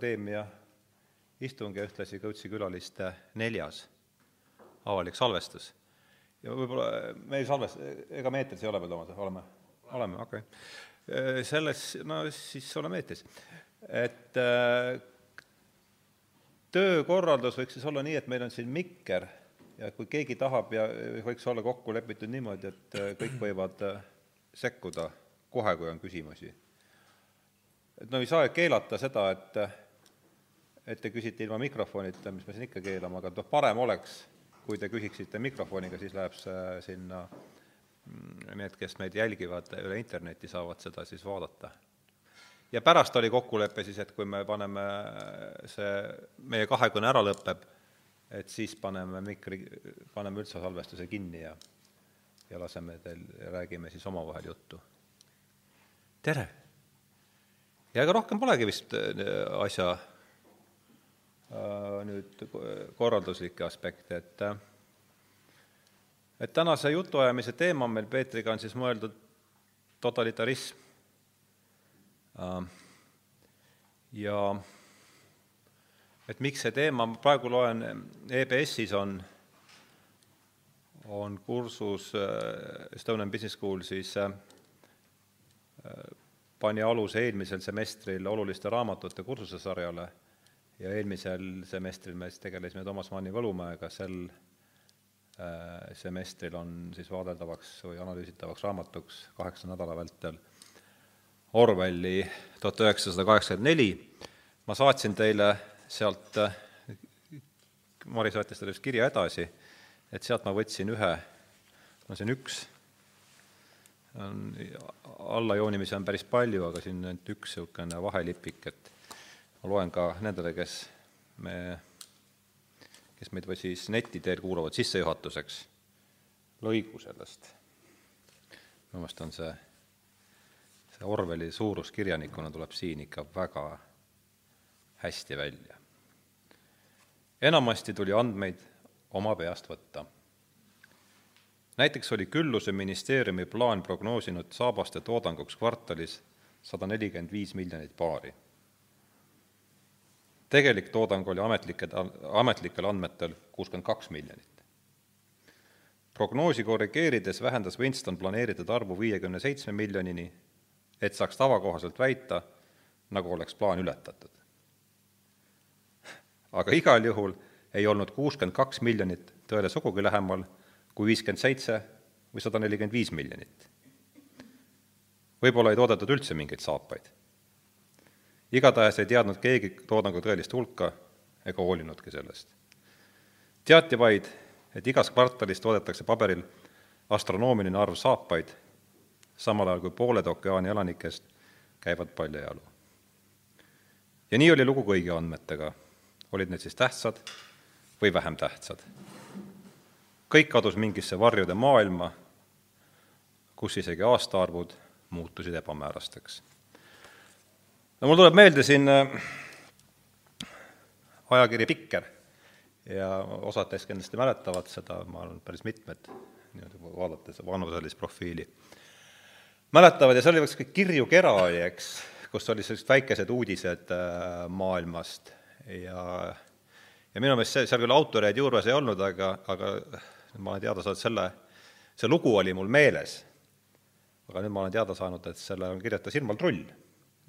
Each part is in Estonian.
Akadeemia istung ja ühtlasi Kõutsi külaliste neljas avalik salvestus. ja võib-olla me ei salvest-, ega me eetris ei ole veel, Toomas, oleme? oleme, okei okay.. selles, no siis oleme eetris. et äh, töökorraldus võiks siis olla nii, et meil on siin mikker ja kui keegi tahab ja võiks olla kokku lepitud niimoodi, et äh, kõik võivad äh, sekkuda kohe, kui on küsimusi. et no ei saa keelata seda, et et te küsite ilma mikrofonita, mis me siin ikka keelame, aga noh, parem oleks, kui te küsiksite mikrofoniga, siis läheb see sinna, mm, need, kes meid jälgivad üle interneti, saavad seda siis vaadata ja pärast oli kokkulepe siis, et kui me paneme see, meie kahekõne ära lõpeb, et siis paneme mikri, paneme üldse salvestuse kinni ja ja laseme teil, räägime siis omavahel juttu. tere! ja ega rohkem polegi vist äh, asja nüüd korralduslikke aspekte, et äh, et tänase jutuajamise teema on meil Peetriga on siis mõeldud totalitarism. Äh, ja et miks see teema, ma praegu loen, EBS-is on, on kursus äh, Estonian Business School siis äh, pani aluse eelmisel semestril oluliste raamatute kursusesarjale ja eelmisel semestril me siis tegelesime Toomas Manni Võlumäega, sel semestril on siis vaadeldavaks või analüüsitavaks raamatuks kaheksa nädala vältel Orwelli tuhat üheksasada kaheksakümmend neli, ma saatsin teile sealt, Mari saatis teile vist kirja edasi, et sealt ma võtsin ühe, no see on üks, on, allajoonimisi on päris palju, aga siin on ainult üks niisugune vahelipik, et ma loen ka nendele, kes me, kes meid või siis neti teel kuulavad, sissejuhatuseks lõigu sellest. minu meelest on see see Orwelli suurus kirjanikuna tuleb siin ikka väga hästi välja. enamasti tuli andmeid oma peast võtta. näiteks oli Külluse ministeeriumi plaan prognoosinud saabaste toodanguks kvartalis sada nelikümmend viis miljonit paari. Tegelik toodang oli ametlike, ametlikel andmetel kuuskümmend kaks miljonit. prognoosi korrigeerides vähendas Winston planeeritud arvu viiekümne seitsme miljonini et saaks tavakohaselt väita, nagu oleks plaan ületatud. aga igal juhul ei olnud kuuskümmend kaks miljonit tõele sugugi lähemal kui viiskümmend seitse või sada nelikümmend viis miljonit. võib-olla ei toodetud üldse mingeid saapaid. Igatahes ei teadnud keegi toodangu tõelist hulka ega hoolinudki sellest. teati vaid, et igas kvartalis toodetakse paberil astronoomiline arv saapaid samal ajal kui pooled ookeani elanikest käivad paljajalu. ja nii oli lugu kõigi andmetega, olid need siis tähtsad või vähem tähtsad. kõik kadus mingisse varjude maailma, kus isegi aastaarvud muutusid ebamäärasteks. No mul tuleb meelde siin äh, ajakiri Pikker ja osad teist kindlasti mäletavad seda, ma arvan, päris mitmed, niimoodi vaadates vanuselist profiili mäletavad ja seal oli üks kirju kera oli, eks, kus oli sellised väikesed uudised äh, maailmast ja ja minu meelest see, seal küll autoreid juures ei olnud, aga, aga ma olen teada saanud selle, see lugu oli mul meeles. aga nüüd ma olen teada saanud, et selle kirjutas Irmal Trull.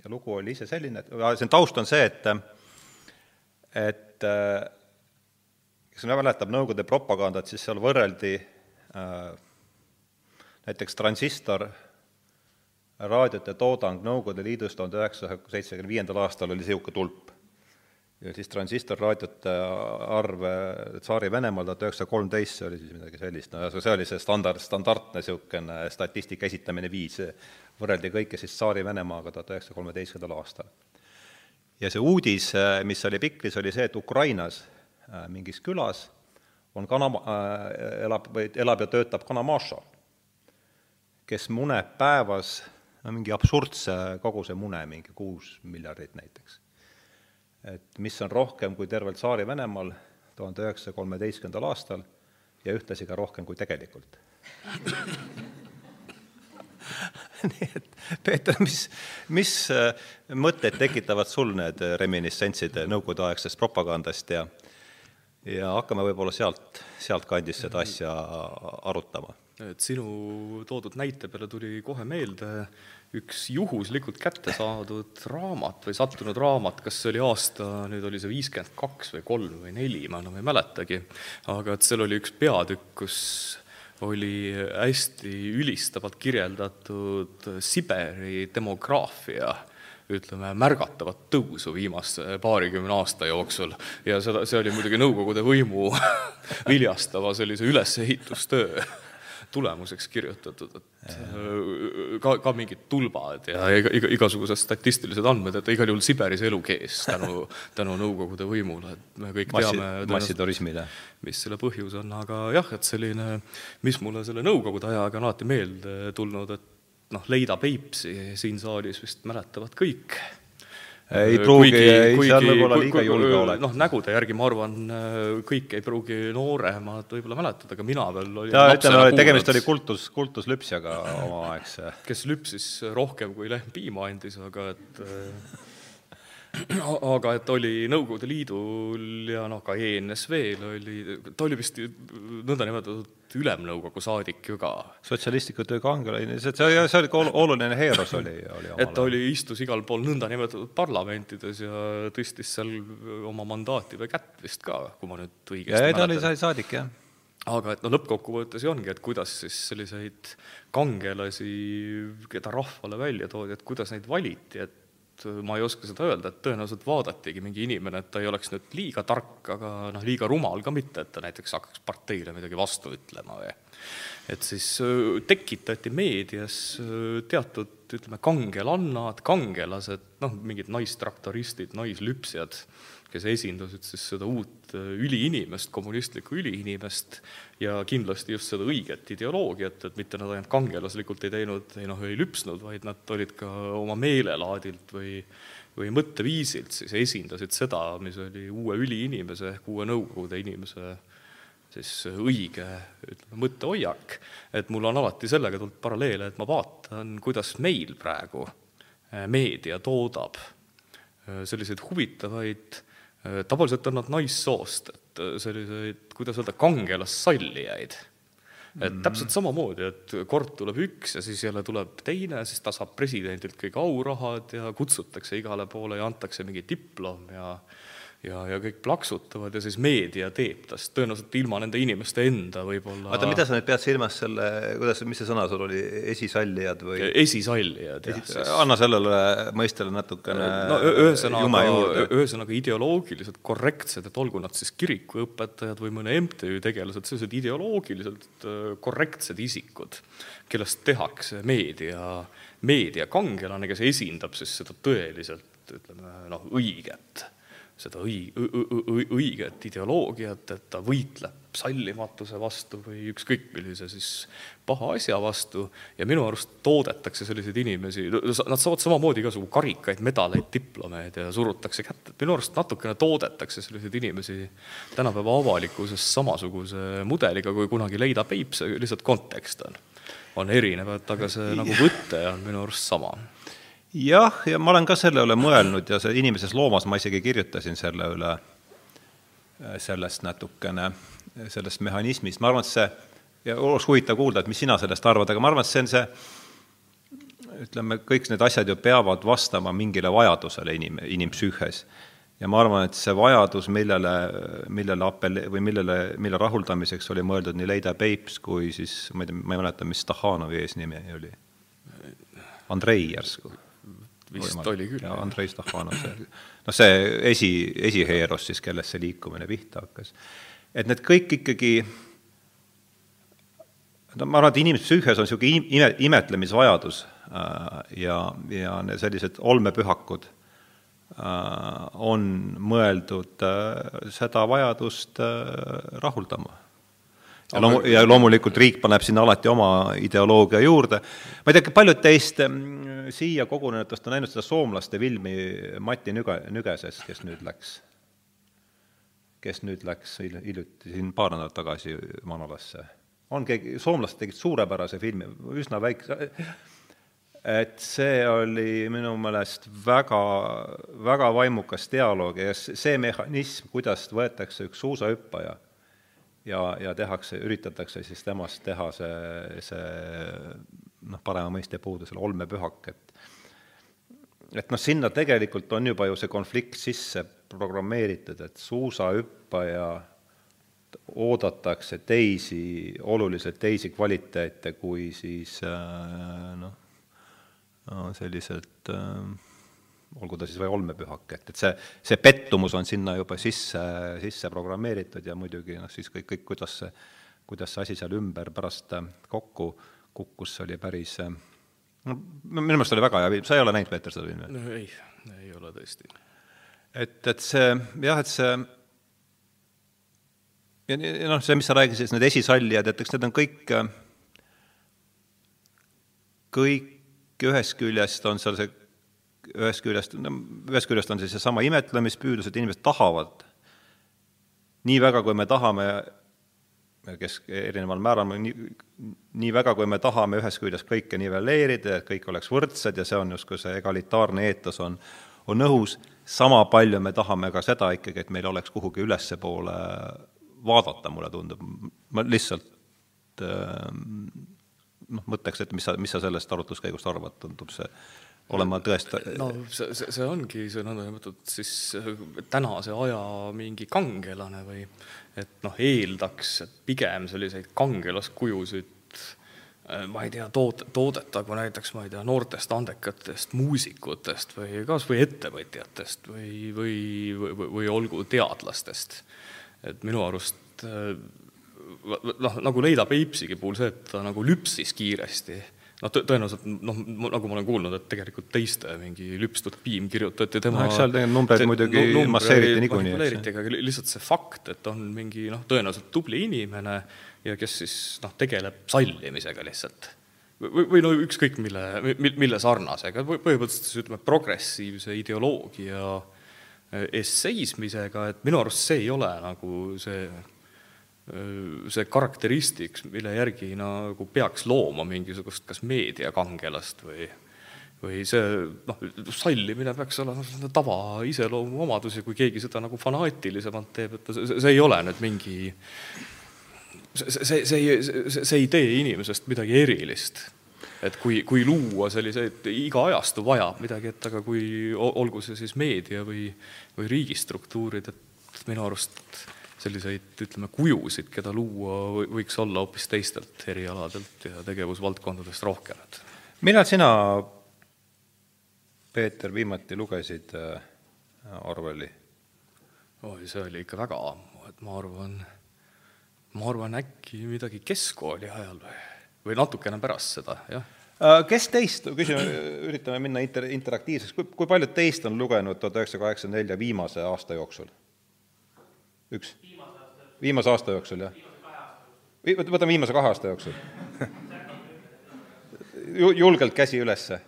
Ja lugu oli ise selline, et, see taust on see, et et äh, kes mäletab Nõukogude propagandat, siis seal võrreldi äh, näiteks transistor raadiote toodang Nõukogude Liidus tuhande üheksasaja seitsmekümne viiendal aastal oli niisugune tulp. Ja siis transistorraadiote arv Tsaari-Venemaal tuhat üheksasada kolmteist, see oli siis midagi sellist, no see oli see standard, standardne niisugune statistika esitamine viis, võrreldi kõike siis Tsaari-Venemaaga tuhat üheksasaja kolmeteistkümnendal aastal. ja see uudis, mis oli Pikris, oli see, et Ukrainas äh, mingis külas on kana äh,, elab või elab ja töötab kanamašo, kes muneb päevas no mingi absurdse koguse mune, mingi kuus miljardit näiteks. Et mis on rohkem kui tervel Tsaari-Venemaal tuhande üheksasaja kolmeteistkümnendal aastal ja ühtlasi ka rohkem kui tegelikult nii et Peeter, mis, mis äh, mõtteid tekitavad sul need reminiссentsid nõukogudeaegsest propagandast ja ja hakkame võib-olla sealt, sealtkandist seda asja arutama. et sinu toodud näite peale tuli kohe meelde üks juhuslikult kätte saadud raamat või sattunud raamat, kas see oli aasta, nüüd oli see viiskümmend kaks või kolm või neli, ma enam ei mäletagi, aga et seal oli üks peatükk, kus oli hästi ülistavalt kirjeldatud Siberi demograafia ütleme, märgatavat tõusu viimase paarikümne aasta jooksul. Ja seda, see oli muidugi Nõukogude võimu viljastava sellise ülesehitustöö tulemuseks kirjutatud, et ka, ka mingid tulbad ja iga, iga, igasugused statistilised andmed, et igal juhul Siberis elu kees tänu, tänu Nõukogude võimule, et me kõik Massi, teame massiturismile. mis selle põhjus on, aga jah, et selline, mis mulle selle Nõukogude ajaga on alati meelde tulnud, et noh, Leida Peipsi siin saalis vist mäletavad kõik ei pruugi, ei, seal võib olla liiga julge olek. noh, nägude järgi ma arvan, kõik ei pruugi nooremad võib-olla mäletada, aga mina veel olin ja ütleme, tegemist oli kultus, kultuslüpsjaga omaaegse. kes lüpsis rohkem, kui lehm piima andis, aga et aga et oli Nõukogude Liidul ja noh, ka ENSV-l oli, ta oli vist nõndanimetatud ülemnõukogu saadik ju ka. sotsialistliku töö kangelane, see, see, see oli ka oluline heeros oli, oli et ta oli, istus igal pool nõndanimetatud parlamentides ja tõstis seal oma mandaati või kätt vist ka, kui ma nüüd õigesti ja, mäletan. ta oli saadik, jah aga et noh, lõppkokkuvõttes ju ongi, et kuidas siis selliseid kangelasi, keda rahvale välja toodi, et kuidas neid valiti, et ma ei oska seda öelda, et tõenäoliselt vaadatigi mingi inimene, et ta ei oleks nüüd liiga tark, aga noh, liiga rumal ka mitte, et ta näiteks hakkaks parteile midagi vastu ütlema või. Et siis tekitati meedias teatud, ütleme, kangelannad, kangelased, noh, mingid naistraktoristid, naislüpsjad, kes esindasid siis seda uut äh, üliinimest, kommunistlikku üliinimest ja kindlasti just seda õiget ideoloogiat, et mitte nad ainult kangelaslikult ei teinud, ei noh, ei lüpsnud, vaid nad olid ka oma meelelaadilt või või mõtteviisilt siis esindasid seda, mis oli uue üliinimese ehk uue Nõukogude inimese siis õige ütleme, mõttehoiak. et mul on alati sellega tulnud paralleele, et ma vaatan, kuidas meil praegu äh, meedia toodab äh, selliseid huvitavaid tavaliselt on nad naissoost, et äh, selliseid, kuidas öelda, kangelassallijaid. et mm. täpselt samamoodi, et kord tuleb üks ja siis jälle tuleb teine, siis ta saab presidendilt kõik aurahad ja kutsutakse igale poole ja antakse mingi diplom ja ja, ja kõik plaksutavad ja siis meedia teeb tast, tõenäoliselt ilma nende inimeste enda võib-olla oota, mida sa nüüd pead silmas selle, kuidas, mis see sõna sul oli, esisallijad või? esisallijad, jah Esi,. anna sellele mõistele natukene no ühesõnaga, ühesõnaga ideoloogiliselt korrektsed, et olgu nad siis kirikuõpetajad või mõne MTÜ tegelased, sellised ideoloogiliselt äh, korrektsed isikud, kellest tehakse meedia, meediakangelane, kes esindab siis seda tõeliselt ütleme noh, õiget seda õi-, õiget ideoloogiat, et ta võitleb sallimatuse vastu või ükskõik millise siis paha asja vastu. Ja minu arust toodetakse selliseid inimesi, nad saavad samamoodi igasugu karikaid, medaleid, diplomeid ja surutakse kätte, et minu arust natukene toodetakse selliseid inimesi tänapäeva avalikkuses samasuguse mudeliga, kui kunagi Leida Peips, lihtsalt kontekst on, on erinev, et aga see nagu võte on minu arust sama jah, ja ma olen ka selle üle mõelnud ja see Inimeses loomas ma isegi kirjutasin selle üle, äh, sellest natukene, sellest mehhanismist, ma arvan, et see, ja oleks huvitav kuulda, et mis sina sellest arvad, aga ma arvan, et see on see, ütleme, kõik need asjad ju peavad vastama mingile vajadusele inim-, inimpsüühes. ja ma arvan, et see vajadus, millele, millele apel- või millele, mille rahuldamiseks oli mõeldud nii Leida Peips kui siis, ma ei tea, ma ei mäleta, mis Stahhanovi eesnimi oli. Andrei järsku vist oli küll. ja Andrei Stahhanov, see, noh, see esi, esiheeros siis, kellest see liikumine pihta hakkas. et need kõik ikkagi, no ma arvan, et inimese psüühias on niisugune ime, imetlemisvajadus äh, ja, ja sellised olmepühakud äh, on mõeldud äh, seda vajadust rahuldama ja loomu-, ja loomulikult riik paneb sinna alati oma ideoloogia juurde. ma ei tea, paljud teist mm, siia kogunenutest on näinud seda soomlaste filmi Mati Nüge-, Nügeses, kes nüüd läks, kes nüüd läks hiljuti, siin paar nädalat tagasi Manalasse. on keegi, soomlased tegid suurepärase filmi, üsna väikse, et see oli minu meelest väga, väga vaimukas dialoog ja see mehhanism, kuidas võetakse üks suusahüppaja ja, ja tehakse, üritatakse siis temast teha see, see noh, parema mõiste puudusel olmepühak, et et noh, sinna tegelikult on juba ju see konflikt sisse programmeeritud, et suusahüppaja oodatakse teisi, oluliselt teisi kvaliteete kui siis äh, noh, selliselt olgu ta siis või olmepühak, et, et see, see pettumus on sinna juba sisse, sisse programmeeritud ja muidugi noh, siis kõik, kõik, kuidas see, kuidas see asi seal ümber pärast kokku kukkus, see oli päris no minu meelest oli väga hea, sa ei ole näinud, Peeter, seda filmi? no ei, ei ole tõesti. et, et see jah, et see ja, ja noh, see, mis sa rääkisid, need esisallijad, et eks need on kõik, kõik ühest küljest on seal see, ühest küljest, ühest küljest on siis seesama imetlemispüüdlus, et inimesed tahavad. Nii väga, kui me tahame, kes erineval määral, nii, nii väga, kui me tahame ühest küljest kõike nivelleerida, et kõik oleks võrdsed ja see on justkui see egalitaarne eetos on, on õhus, sama palju me tahame ka seda ikkagi, et meil oleks kuhugi ülespoole vaadata, mulle tundub, ma lihtsalt noh, mõtleks, et mis sa, mis sa sellest arutluskäigust arvad, tundub see olema tõest-. no see, see, see ongi see nõndanimetatud siis tänase aja mingi kangelane või et noh, eeldaks, et pigem selliseid kangelaskujusid ma ei tea, tood-, toodetagu näiteks, ma ei tea, noortest andekatest muusikutest või kas või ettevõtjatest või, või, või, või olgu teadlastest et minu arust äh, noh, nagu Leila Peipsigi puhul see, et ta nagu lüpsis kiiresti, noh, tõenäoliselt noh, nagu ma olen kuulnud, et tegelikult teiste mingi lüpstud piim kirjutati tema no eks seal tegelikult numbreid muidugi no, masseeriti niikuinii, aga lihtsalt see fakt, et on mingi noh, tõenäoliselt tubli inimene ja kes siis noh, tegeleb sallimisega lihtsalt. või, või no ükskõik mille, mille sarnasega, põhimõtteliselt siis ütleme, progressiivse ideoloogia äh, eest seismisega, et minu arust see ei ole nagu see, see karakteristik, mille järgi nagu peaks looma mingisugust kas meediakangelast või või see noh, sallimine peaks olema tavaiseloomuomadus ja kui keegi seda nagu fanaatilisemalt teeb, et see, see ei ole nüüd mingi see, see, see, see, see ei tee inimesest midagi erilist. Et kui, kui luua selliseid, iga ajastu vajab midagi, et aga kui olgu see siis meedia või, või riigistruktuurid, et minu arust selliseid, ütleme, kujusid, keda luua, võiks olla hoopis teistelt erialadelt ja tegevusvaldkondadest rohkem, millal sina, Peeter, viimati lugesid äh, Orwelli? oi, see oli ikka väga ammu, et ma arvan, ma arvan äkki midagi keskkooli ajal või või natukene pärast seda, jah. Äh, kes teist, küsime, üritame minna inter-, interaktiivseks, kui, kui paljud teist on lugenud tuhat üheksasada kaheksakümmend nelja viimase aasta jooksul? üks? Viimase aasta jooksul, jah? võtame viimase kahe aasta jooksul julgelt käsi ülesse.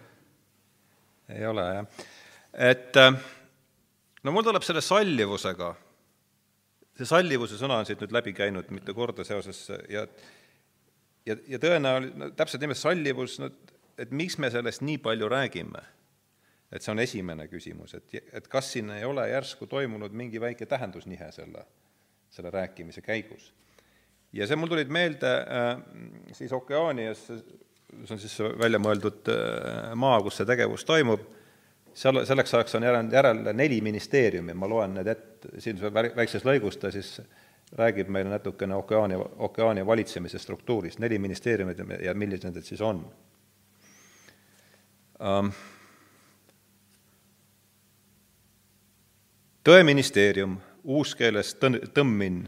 ei ole, jah. et äh, no mul tuleb selle sallivusega, see sallivuse sõna on siit nüüd läbi käinud mitu korda seoses ja ja, ja tõenäoliselt, no täpselt nimelt sallivus, no et miks me sellest nii palju räägime? et see on esimene küsimus, et, et kas siin ei ole järsku toimunud mingi väike tähendusnihe selle, selle rääkimise käigus. ja see mul tulid meelde äh, siis Okeaanias, see on siis välja mõeldud äh, maa, kus see tegevus toimub, seal, selleks ajaks on järel, järel neli ministeeriumi, ma loen need ette, siin väikses lõigus ta siis räägib meile natukene okeaani, okeaani valitsemise struktuurist, neli ministeeriumit ja millised need siis on. Um,. tõeministeerium, uuskeeles tõ-, tõmmin,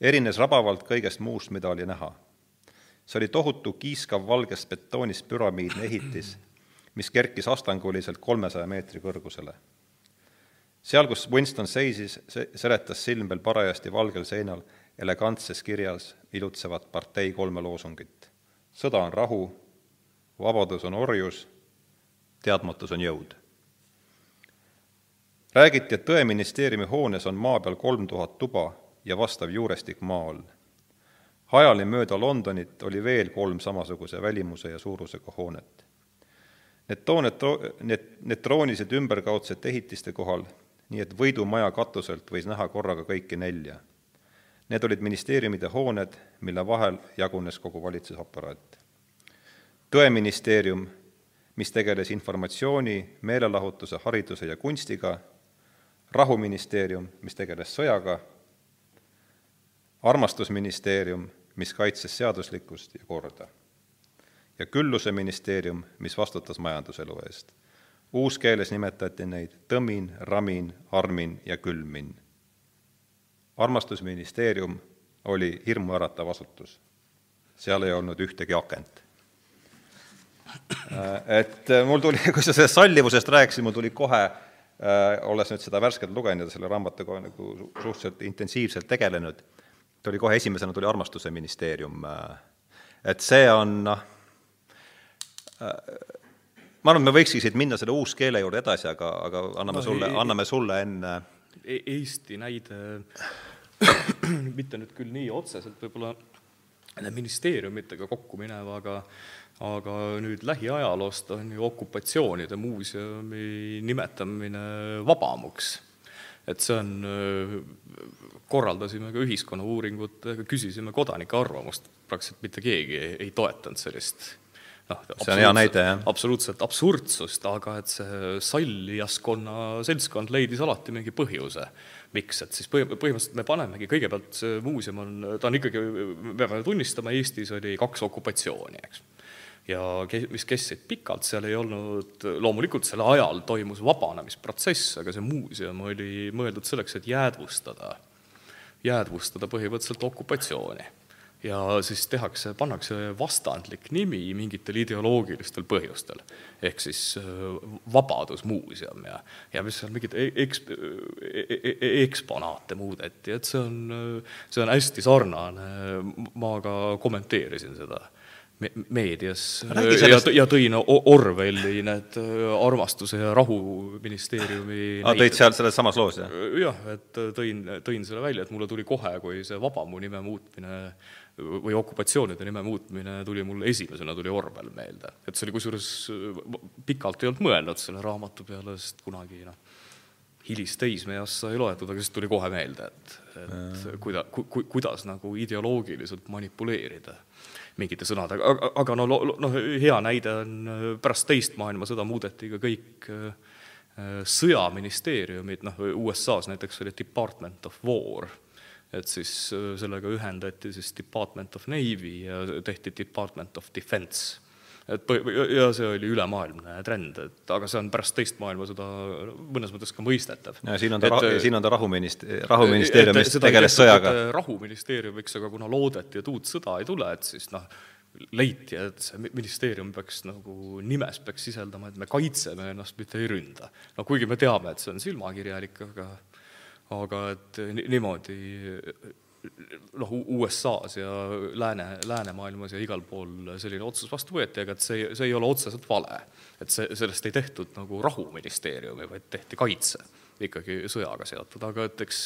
erines rabavalt kõigest muust, mida oli näha. see oli tohutu kiiskav valgest betoonist püramiidne ehitis, mis kerkis astanguliselt kolmesaja meetri kõrgusele seal, kus Winston seisis, seletas silm veel parajasti valgel seinal elegantses kirjas ilutsevat partei kolme loosungit. sõda on rahu, vabadus on orjus, teadmatus on jõud. Räägiti, et Tõeministeeriumi hoones on maa peal kolm tuhat tuba ja vastav juurestik maa all. hajali mööda Londonit oli veel kolm samasuguse välimuse ja suurusega hoonet. Need tooned, need, need troonisid ümberkaudsete ehitiste kohal, nii et Võidumaja katuselt võis näha korraga kõiki nelja. Need olid ministeeriumide hooned, mille vahel jagunes kogu valitsusaparaat. tõeministeerium, mis tegeles informatsiooni, meelelahutuse, hariduse ja kunstiga, rahuministeerium, mis tegeles sõjaga, armastusministeerium, mis kaitses seaduslikkust ja korda ja Külluse ministeerium, mis vastutas majanduselu eest. uuskeeles nimetati neid Tõmin, Ramin, Armin ja Külmin. armastusministeerium oli hirmuäratav asutus. seal ei olnud ühtegi akent. Äh, et mul tuli, kui sa sellest sallivusest rääkisid, mul tuli kohe äh, olles nüüd seda värskelt lugenud ja selle raamatuga nagu suhteliselt intensiivselt tegelenud, tuli kohe esimesena tuli armastuse ministeerium. et see on noh, ma arvan, me võikski siit minna selle uuskeele juurde edasi, aga, aga anname no, sulle, anname sulle enne e Eesti näide, mitte nüüd küll nii otseselt võib-olla ministeeriumitega kokku minev, aga aga nüüd lähiajaloost on ju okupatsioonide muuseumi nimetamine vabamuks. et see on, korraldasime ka ühiskonnauuringut, küsisime kodanike arvamust, praktiliselt mitte keegi ei, ei toetanud sellist noh, see on hea näide, jah. absoluutselt absurdsust, aga et see sallijaskonna seltskond leidis alati mingi põhjuse, miks, et siis põhi, põhimõtteliselt me panemegi, kõigepealt see muuseum on, ta on ikkagi, me peame tunnistama, Eestis oli kaks okupatsiooni, eks ja ke-, mis kestsid pikalt, seal ei olnud, loomulikult sel ajal toimus vabanemisprotsess, aga see muuseum oli mõeldud selleks, et jäädvustada, jäädvustada põhimõtteliselt okupatsiooni. Ja siis tehakse, pannakse vastandlik nimi mingitel ideoloogilistel põhjustel. ehk siis äh, Vabadusmuuseum ja, ja mis seal mingeid e-, eks-, e-, e-, eksponaate muudeti, et see on, see on hästi sarnane, ma ka kommenteerisin seda meedias. Ja, ja tõin Orwelli need armastuse ja rahu ministeeriumi ah, tõid seal selles samas loos, jah? jah, et tõin, tõin selle välja, et mulle tuli kohe, kui see Vabamu nime muutmine või okupatsioonide nime muutmine tuli mul esimesena, tuli Orwell meelde. et see oli kusjuures, pikalt ei olnud mõelnud selle raamatu peale, sest kunagi noh, hilist teismeeas sai loetud, aga siis tuli kohe meelde, et, et kuida-, ku-, ku, kuidas nagu ideoloogiliselt manipuleerida mingite sõnadega, aga, aga no, noh, hea näide on pärast teist maailmasõda muudeti ka kõik äh, sõjaministeeriumid, noh, USA-s näiteks oli Department of War. Et siis äh, sellega ühendati siis Department of Navy ja tehti Department of Defense. Et ja see oli ülemaailmne trend, et aga see on pärast teist maailmasõda mõnes mõttes ka mõistetav. ja siin on ta, siin on ta rahuminist-, rahuministeerium, mis tegeles sõjaga. rahuministeeriumiks, aga kuna loodeti, et uut sõda ei tule, et siis noh, leiti, et see ministeerium peaks nagu nimes peaks sisaldama, et me kaitseme ennast, mitte ei ründa. no kuigi me teame, et see on silmakirjalik, aga aga et niimoodi noh, USA-s ja lääne, läänemaailmas ja igal pool selline otsus vastu võeti, aga et see, see ei ole otseselt vale. et see, sellest ei tehtud nagu rahuministeeriumi, vaid tehti kaitse, ikkagi sõjaga seotud, aga et eks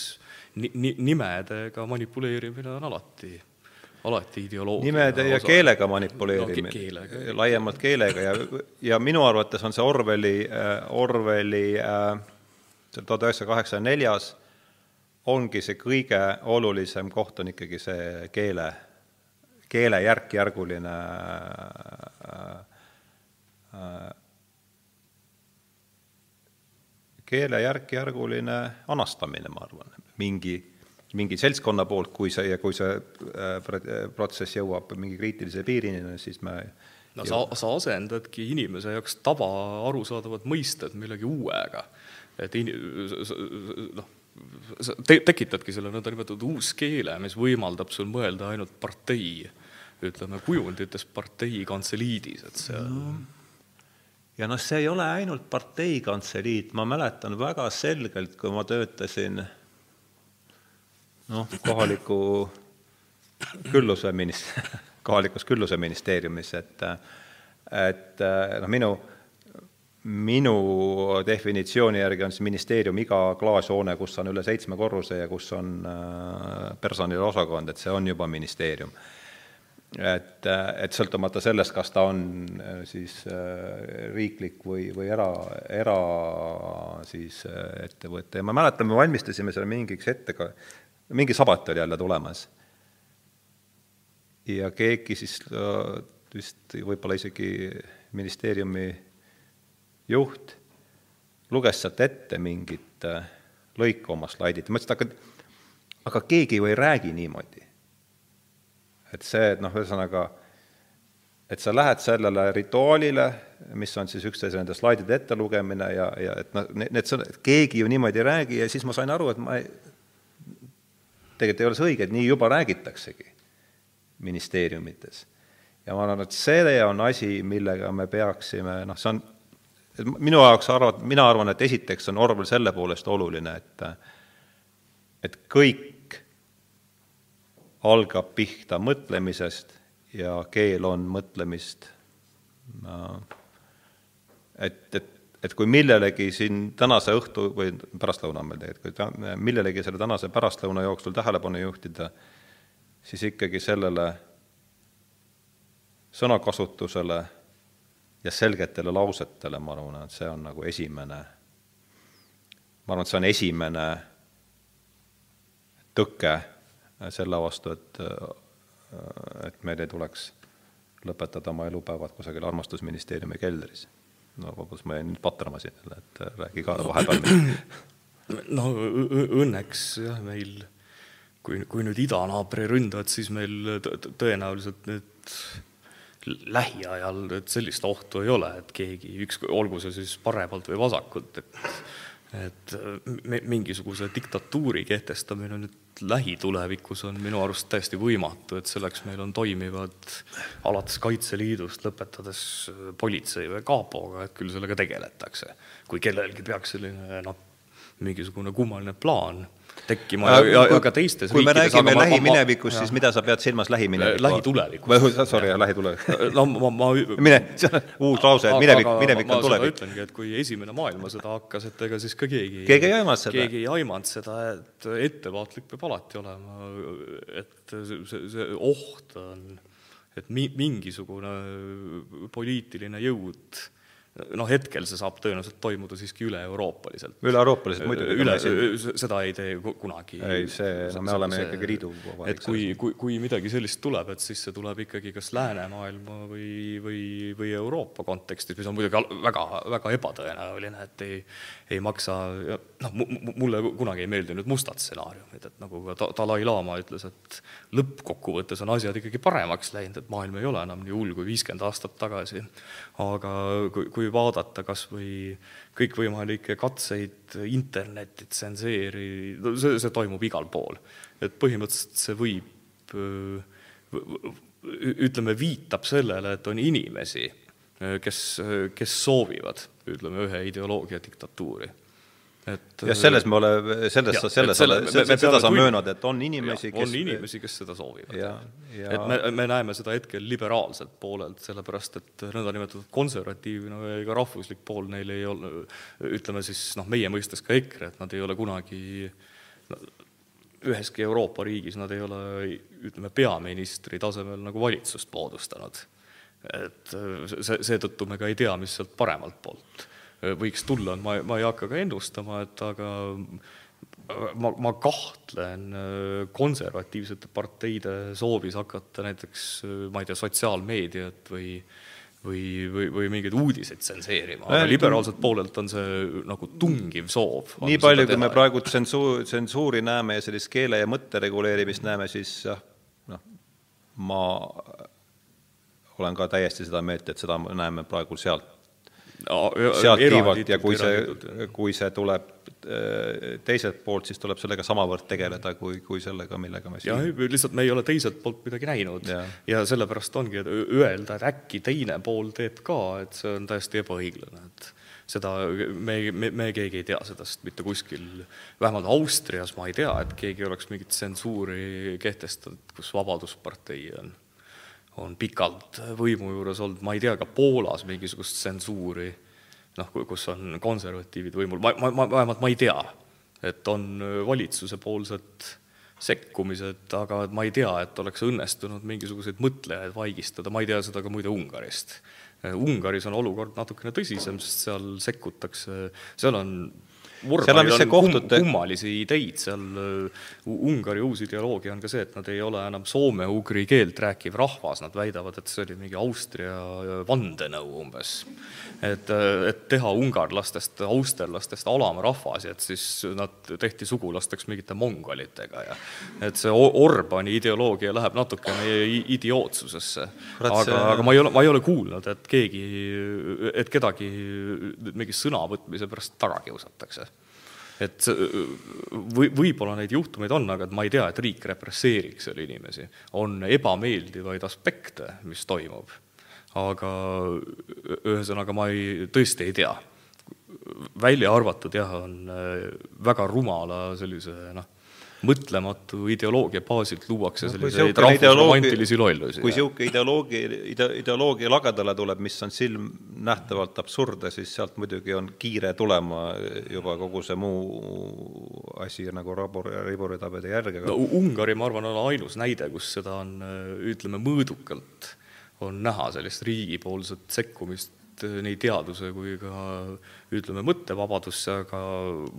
ni-, ni-, nimedega manipuleerimine on alati alati ideoloogia. nimede ja osa. keelega manipuleerimine no, ke, laiemalt keelega ja, ja minu arvates on see Orwelli äh,, Orwelli äh, tuhat üheksasada kaheksakümne neljas ongi see kõige olulisem koht, on ikkagi see keele, keele järk-järguline äh, keele järk-järguline anastamine, ma arvan, mingi, mingi seltskonna poolt, kui see, kui see äh, protsess jõuab mingi kriitilise piirini, siis me no sa, sa asendadki inimese jaoks tavaarusaadavad mõisted millegi uuega. et in-, noh, sa te-, tekitadki selle nõndanimetatud uuskeele, mis võimaldab sul mõelda ainult partei, ütleme, kujundites partei kantseliidis, et see on no. ja noh, see ei ole ainult partei kantseliit, ma mäletan väga selgelt, kui ma töötasin noh, kohaliku külluse minist-, kohalikus külluse ministeeriumis, et et noh, minu minu definitsiooni järgi on siis ministeerium iga klaashoone, kus on üle seitsme korrusega ja kus on äh, personaliosakond, et see on juba ministeerium. et, et sõltumata sellest, kas ta on äh, siis äh, riiklik või, või era, era siis äh, ettevõte ja ma mäletan, me valmistasime seal mingiks ette ka, mingi sabat oli jälle tulemas. ja keegi siis vist võib-olla isegi ministeeriumi juht luges sealt ette mingit lõiku oma slaidilt, ma ütlesin, et aga, aga keegi ju ei räägi niimoodi et see, et noh, ühesõnaga, et sa lähed sellele rituaalile, mis on siis üksteise nende slaidide ettelugemine ja, ja et noh, need sõnad, keegi ju niimoodi ei räägi ja siis ma sain aru, et ma ei, tegelikult ei ole see õige, et nii juba räägitaksegi ministeeriumites. ja ma arvan, et see on asi, millega me peaksime, noh, see on, minu jaoks arvad, mina arvan, et esiteks on Orwell selle poolest oluline, et et kõik algab pihta mõtlemisest ja keel on mõtlemist. et, et, et kui millelegi siin tänase õhtu või pärastlõuna on meil tegelikult, kui millelegi selle tänase pärastlõuna jooksul tähelepanu juhtida, siis ikkagi sellele sõnakasutusele ja selgetele lausetele, ma arvan, et see on nagu esimene, ma arvan, et see on esimene tõke selle vastu, et, et meil ei tuleks lõpetada oma elupäevad kusagil armastusministeeriumi keldris. no vabandust, ma jäin nüüd patrama siin jälle, et räägi ka vahepeal. no õnneks jah, meil, kui, kui nüüd idanaabri ründavad, siis meil tõenäoliselt nüüd lähiajal et sellist ohtu ei ole, et keegi üks, olgu see siis paremalt või vasakult, et et mingisuguse diktatuuri kehtestamine nüüd lähitulevikus on minu arust täiesti võimatu, et selleks meil on toimivad alates Kaitseliidust, lõpetades politsei või kapoga, et küll sellega tegeletakse. kui kellelgi peaks selline noh, mingisugune kummaline plaan tekkima ja, ja, ja ka teistes kui riikides. kui me räägime lähiminevikust, siis mida sa pead silmas lähiminevikust? lähitulevikust. Sorry, lähitulevikust. no ma, ma mine, see on uus lause, et minevik, minevik on tulevik. ütlengi, et kui Esimene maailmasõda hakkas, et ega siis ka keegi keegi ei aimanud seda. keegi ei aimanud seda, et ettevaatlik peab alati olema, et see, see, see oht on, et mi-, mingisugune poliitiline jõud noh, hetkel see saab tõenäoliselt toimuda siiski üle-euroopaliselt. üle-euroopaliselt muidugi. üle, seda ei tee kunagi. ei, see, no me oleme see, ikkagi liidu et kui, kui, kui midagi sellist tuleb, et siis see tuleb ikkagi kas läänemaailma või, või, või Euroopa kontekstis, mis on muidugi väga, väga ebatõenäoline, et ei, ei maksa, noh, mulle kunagi ei meeldinud mustad stsenaariumid, et nagu ka Dalai-laama ütles, et lõppkokkuvõttes on asjad ikkagi paremaks läinud, et maailm ei ole enam nii hull kui viiskümmend aastat tagasi. aga kui, kui kui vaadata kas või kõikvõimalikke katseid internetti tsenseerida, see, see toimub igal pool. et põhimõtteliselt see võib, ütleme, viitab sellele, et on inimesi, kes, kes soovivad, ütleme, ühe ideoloogia diktatuuri et ja selles me oleme, selles, selles, selle, seda sa möönad, et on inimesi, kes on inimesi, kes seda soovivad. Ja... et me, me näeme seda hetkel liberaalselt poolelt, sellepärast et nõndanimetatud konservatiivne või ka rahvuslik pool neil ei ole, ütleme siis noh, meie mõistes ka EKRE, et nad ei ole kunagi no, üheski Euroopa riigis nad ei ole, ütleme, peaministri tasemel nagu valitsust moodustanud. et see, seetõttu me ka ei tea, mis sealt paremalt poolt võiks tulla, ma, ma ei hakka ka ennustama, et aga ma, ma kahtlen konservatiivsete parteide soovis hakata näiteks, ma ei tea, sotsiaalmeediat või või, või, või mingeid uudiseid tsenseerima, aga liberaalselt poolelt on see nagu tungiv soov. nii palju, kui me praegu tsensuur, tsensuuri näeme ja sellist keele ja mõtte reguleerimist näeme, siis jah, noh, ma olen ka täiesti seda meelt, et seda näeme praegu sealt sealt tiivalt ja kui see, kui see tuleb äh, teiselt poolt, siis tuleb sellega samavõrd tegeleda, kui, kui sellega, millega me siin jah, lihtsalt me ei ole teiselt poolt midagi näinud. Ja, ja sellepärast ongi, et öelda, et äkki teine pool teeb ka, et see on täiesti ebaõiglane, et seda me, me, me keegi ei tea sellest mitte kuskil, vähemalt Austrias ma ei tea, et keegi oleks mingit tsensuuri kehtestanud, kus Vabaduspartei on on pikalt võimu juures olnud, ma ei tea, ka Poolas mingisugust tsensuuri, noh, kus on konservatiivid võimul, ma, ma, ma vähemalt ma ei tea, et on valitsusepoolset sekkumised, aga ma ei tea, et oleks õnnestunud mingisuguseid mõtlejaid vaigistada, ma ei tea seda ka muide Ungarist. Ungaris on olukord natukene tõsisem, sest seal sekkutakse, seal on seal on kohtute kummalisi ideid, seal uh, Ungari uus ideoloogia on ka see, et nad ei ole enam soome-ugri keelt rääkiv rahvas, nad väidavad, et see oli mingi Austria vandenõu umbes. et, uh, et teha ungarlastest, austerlastest alamrahvas ja et siis nad tehti sugulasteks mingite mongolitega ja et see Orbani ideoloogia läheb natukene idiootsusesse. aga see..., aga ma ei ole, ma ei ole kuulnud, et keegi, et kedagi mingi sõnavõtmise pärast taga kiusatakse et või, võib-olla neid juhtumeid on, aga et ma ei tea, et riik represseeriks seal inimesi. on ebameeldivaid aspekte, mis toimub. aga ühesõnaga, ma ei, tõesti ei tea. välja arvatud jah, on äh, väga rumala sellise noh mõtlematu ideoloogia baasilt luuakse no, selliseid rahvusromantilisi lollusi. kui niisugune ideoloogia, ide-, ideoloogia lagedale tuleb, mis on silmnähtavalt absurdne, siis sealt muidugi on kiire tulema juba kogu see muu asi nagu rabur, riburitabede järge. no Ungari, ma arvan, on ainus näide, kus seda on, ütleme, mõõdukalt on näha sellist riigipoolset sekkumist nii teaduse kui ka ütleme, mõttevabadusse, aga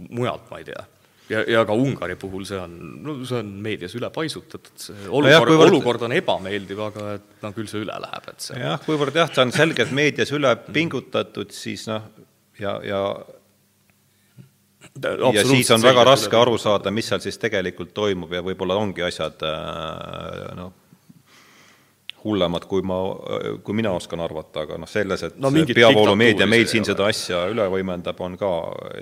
mujalt ma ei tea ja, ja ka Ungari puhul see on, no see on meedias üle paisutatud, see olukord no, kuivõrd... olukord on ebameeldiv, aga et no küll see üle läheb, et see jah, kuivõrd jah, ta on selgelt meedias üle pingutatud, siis noh, ja, ja ja siis on väga raske aru saada, mis seal siis tegelikult toimub ja võib-olla ongi asjad noh, hullemad, kui ma, kui mina oskan arvata, aga noh, selles, et no, peavoolumeedia meil siin seda asja üle võimendab, on ka,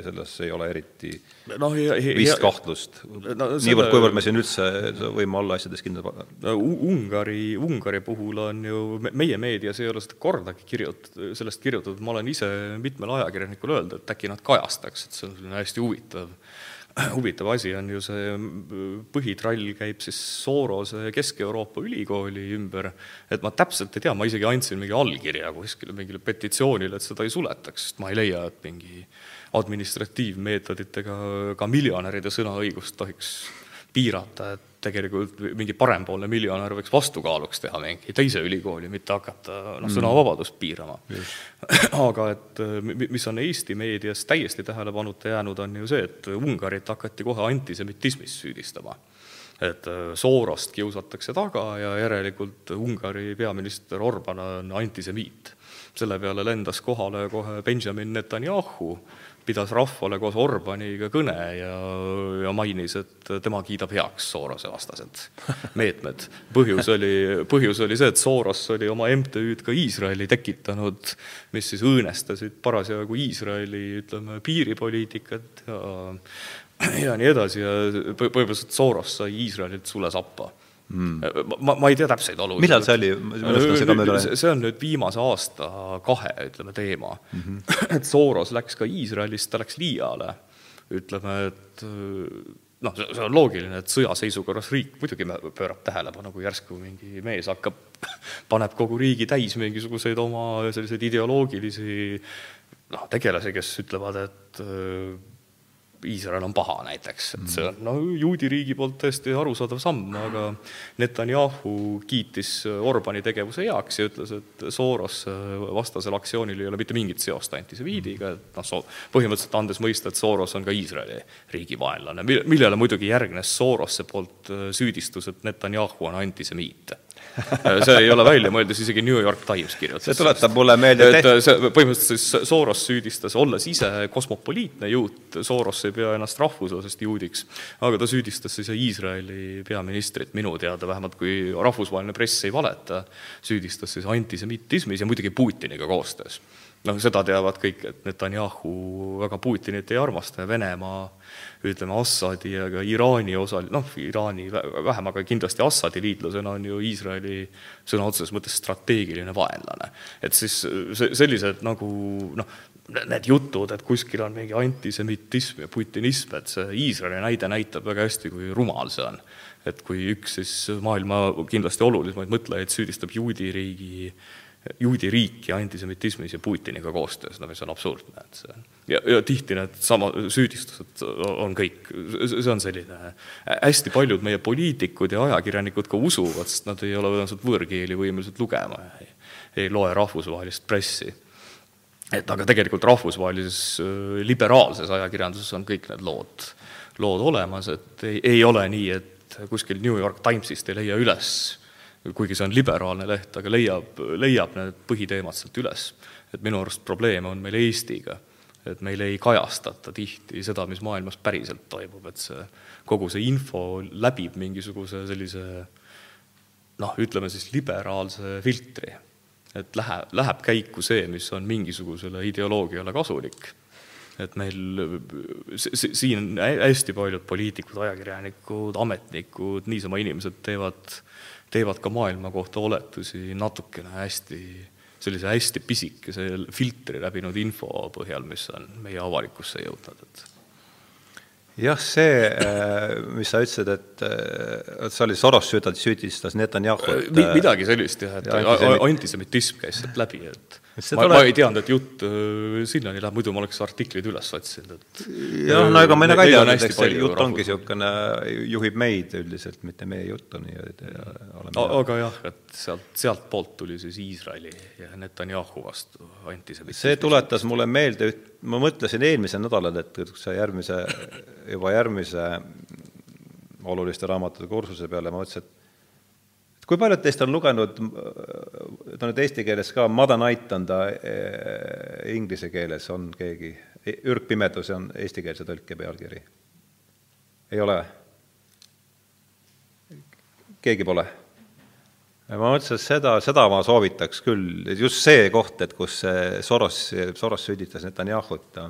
selles ei ole eriti no, ja, ja, vist kahtlust no,. niivõrd, kuivõrd me siin üldse võime olla asjades kindlad no,. Ungari, Ungari puhul on ju, meie meedias ei ole seda kordagi kirjut-, sellest kirjutatud, ma olen ise mitmele ajakirjanikule öelnud, et äkki nad kajastaks, et see on selline hästi huvitav huvitav asi on ju see põhitrall käib siis Sorose Kesk-Euroopa ülikooli ümber, et ma täpselt ei tea, ma isegi andsin mingi allkirja kuskile mingile petitsioonile, et seda ei suletaks, sest ma ei leia, et mingi administratiivmeetoditega ka miljonäride sõnaõigust tohiks piirata, et tegelikult mingi parempoolne miljonär võiks vastukaaluks teha mingi teise ülikooli, mitte hakata noh, mm. sõnavabadust piirama. aga et mis on Eesti meedias täiesti tähelepanuta jäänud, on ju see, et Ungarit hakati kohe antisemitismis süüdistama. et äh, Soorost kiusatakse taga ja järelikult Ungari peaminister Orban on antisemiit. selle peale lendas kohale kohe Benjamin Netanyahu, pidas rahvale koos Orbaniga kõne ja, ja mainis, et tema kiidab heaks Soorose vastased meetmed. põhjus oli, põhjus oli see, et Sooros oli oma MTÜ-d ka Iisraeli tekitanud, mis siis õõnestasid parasjagu Iisraeli, ütleme, piiripoliitikat ja ja nii edasi ja põhimõtteliselt Soros sai Iisraelilt sule sappa mm.. ma, ma ei tea täpseid olusid. millal see oli, see on nüüd viimase aasta-kahe, ütleme, teema mm. -hmm. et Soros läks ka Iisraelist, ta läks liiale, ütleme, et noh, see on loogiline, et sõjaseisukorras riik muidugi pöörab tähelepanu, kui järsku mingi mees hakkab, paneb kogu riigi täis mingisuguseid oma selliseid ideoloogilisi noh, tegelasi, kes ütlevad, et Iisrael on paha näiteks, et see on no juudi riigi poolt täiesti arusaadav samm, aga Netanyahu kiitis Orbani tegevuse heaks ja ütles, et Soros vastasel aktsioonil ei ole mitte mingit seost antisemiidiga, et noh, põhimõtteliselt andes mõista, et Soros on ka Iisraeli riigi vaenlane, millele muidugi järgnes Sorose poolt süüdistus, et Netanyahu on antisemiit see ei ole välja mõeldud, isegi New York Times kirjutas. see tuletab mulle meelde et see põhimõtteliselt siis Soros süüdistas, olles ise kosmopoliitne juut, Soros ei pea ennast rahvuslasest juudiks, aga ta süüdistas siis Iisraeli peaministrit, minu teada vähemalt, kui rahvusvaheline press ei valeta, süüdistas siis antisemitismis ja muidugi Putiniga koostöös noh, seda teavad kõik, et Netanyahu väga Putinit ei armasta ja Venemaa ütleme, Assadi ja ka Iraani osal-, noh, Iraani vähem, aga kindlasti Assadi liitlasena on ju Iisraeli sõna otseses mõttes strateegiline vaenlane. et siis sellised nagu noh, need jutud, et kuskil on mingi antisemitism ja putinism, et see Iisraeli näide näitab väga hästi, kui rumal see on. et kui üks siis maailma kindlasti olulisemaid mõtlejaid süüdistab juudi riigi juudi riiki antisemitismis ja Putiniga koostöös, no mis on absurdne, et see ja, ja tihti need sama süüdistused on kõik, see on selline, hästi paljud meie poliitikud ja ajakirjanikud ka usuvad, sest nad ei ole tõenäoliselt võõrkeeli võimelised lugema ja ei, ei loe rahvusvahelist pressi. et aga tegelikult rahvusvahelises liberaalses ajakirjanduses on kõik need lood, lood olemas, et ei, ei ole nii, et kuskil New York Timesist ei leia üles kuigi see on liberaalne leht, aga leiab, leiab need põhiteemad sealt üles. et minu arust probleeme on meil Eestiga, et meil ei kajastata tihti seda, mis maailmas päriselt toimub, et see, kogu see info läbib mingisuguse sellise noh, ütleme siis liberaalse filtri. et lähe, läheb käiku see, mis on mingisugusele ideoloogiale kasulik. et meil siin hästi paljud poliitikud, ajakirjanikud, ametnikud, niisama inimesed teevad teevad ka maailma kohta oletusi natukene hästi, sellise hästi pisikese filtri läbinud info põhjal, mis on meie avalikkusse jõudnud, et jah, see, äh, mis sa ütlesid, et, äh, et see oli Soros süüdistas Netanyahut. midagi sellist jah, et antisemitism käis sealt läbi, et ma, tule... ma ei teadnud, et jutt äh, sinnani läheb, muidu ma oleks artiklid üles otsinud, et jah, no ega mina ka ei teadnud, eks see jutt ongi niisugune, juhib meid üldiselt, mitte meie juttu nii-öelda ja oleme aga jah, et sealt, sealtpoolt tuli siis Iisraeli ja Netanyahu vastu antisemitism. see tuletas mulle meelde, ma mõtlesin eelmisel nädalal, et see järgmise, juba järgmise oluliste raamatute kursuse peale ma mõtlesin, et kui paljud teist on lugenud, ta nüüd eesti keeles ka, Night on ta eh, inglise keeles, on keegi, ürgpimedus on eestikeelse tõlke pealkiri? ei ole? keegi pole? ma mõtlesin, et seda, seda ma soovitaks küll, just see koht, et kus Soros, Soros süüditas Netanyahut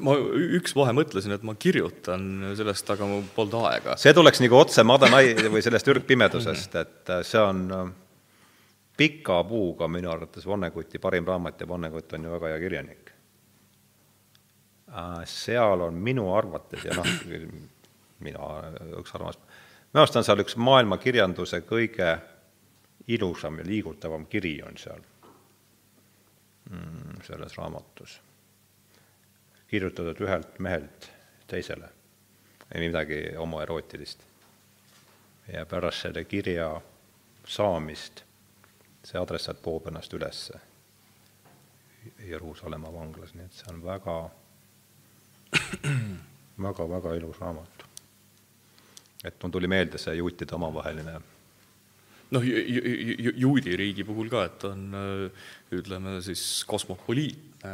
ma üks vahe mõtlesin, et ma kirjutan sellest, aga mul polnud aega. see tuleks nagu otse Madanai või sellest ürgpimedusest, et äh, see on äh, pika puuga minu arvates Vonneguti parim raamat ja Vonnegut on ju väga hea kirjanik. Äh, seal on minu arvates ja noh, mina üks arvamus, minu arust on seal üks maailma kirjanduse kõige ilusam ja liigutavam kiri on seal mm, selles raamatus kirjutatud ühelt mehelt teisele, ei midagi homoerootilist. ja pärast selle kirja saamist see adressaat poob ennast ülesse Jeruusalemma vanglas, nii et see on väga, väga, väga ilus raamat. et mul tuli meelde see juutide omavaheline noh, juudi riigi puhul ka, et on ütleme siis kosmopoliit,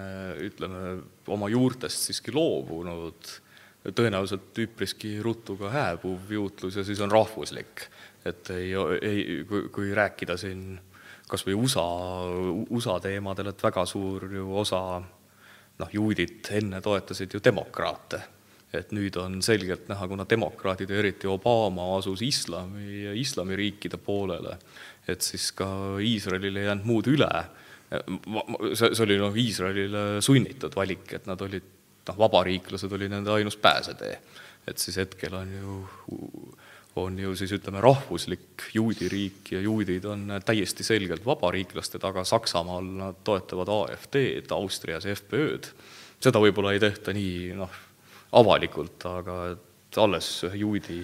ütleme oma juurtest siiski loobunud, tõenäoliselt üpriski ruttu ka hääbuv juutlus ja siis on rahvuslik. et ei, ei, kui rääkida siin kas või USA, USA teemadel, et väga suur ju osa noh, juudid enne toetasid ju demokraate et nüüd on selgelt näha, kuna demokraadid ja eriti Obama asus islami islamiriikide poolele, et siis ka Iisraelil ei jäänud muud üle. see, see oli noh, Iisraelile sunnitud valik, et nad olid noh, vabariiklased oli nende ainus pääsetee. et siis hetkel on ju, on ju siis ütleme, rahvuslik juudi riik ja juudid on täiesti selgelt vabariiklaste taga, Saksamaal nad toetavad AfD-d, Austrias FPÖ-d, seda võib-olla ei tehta nii noh, avalikult, aga et alles ühe juudi,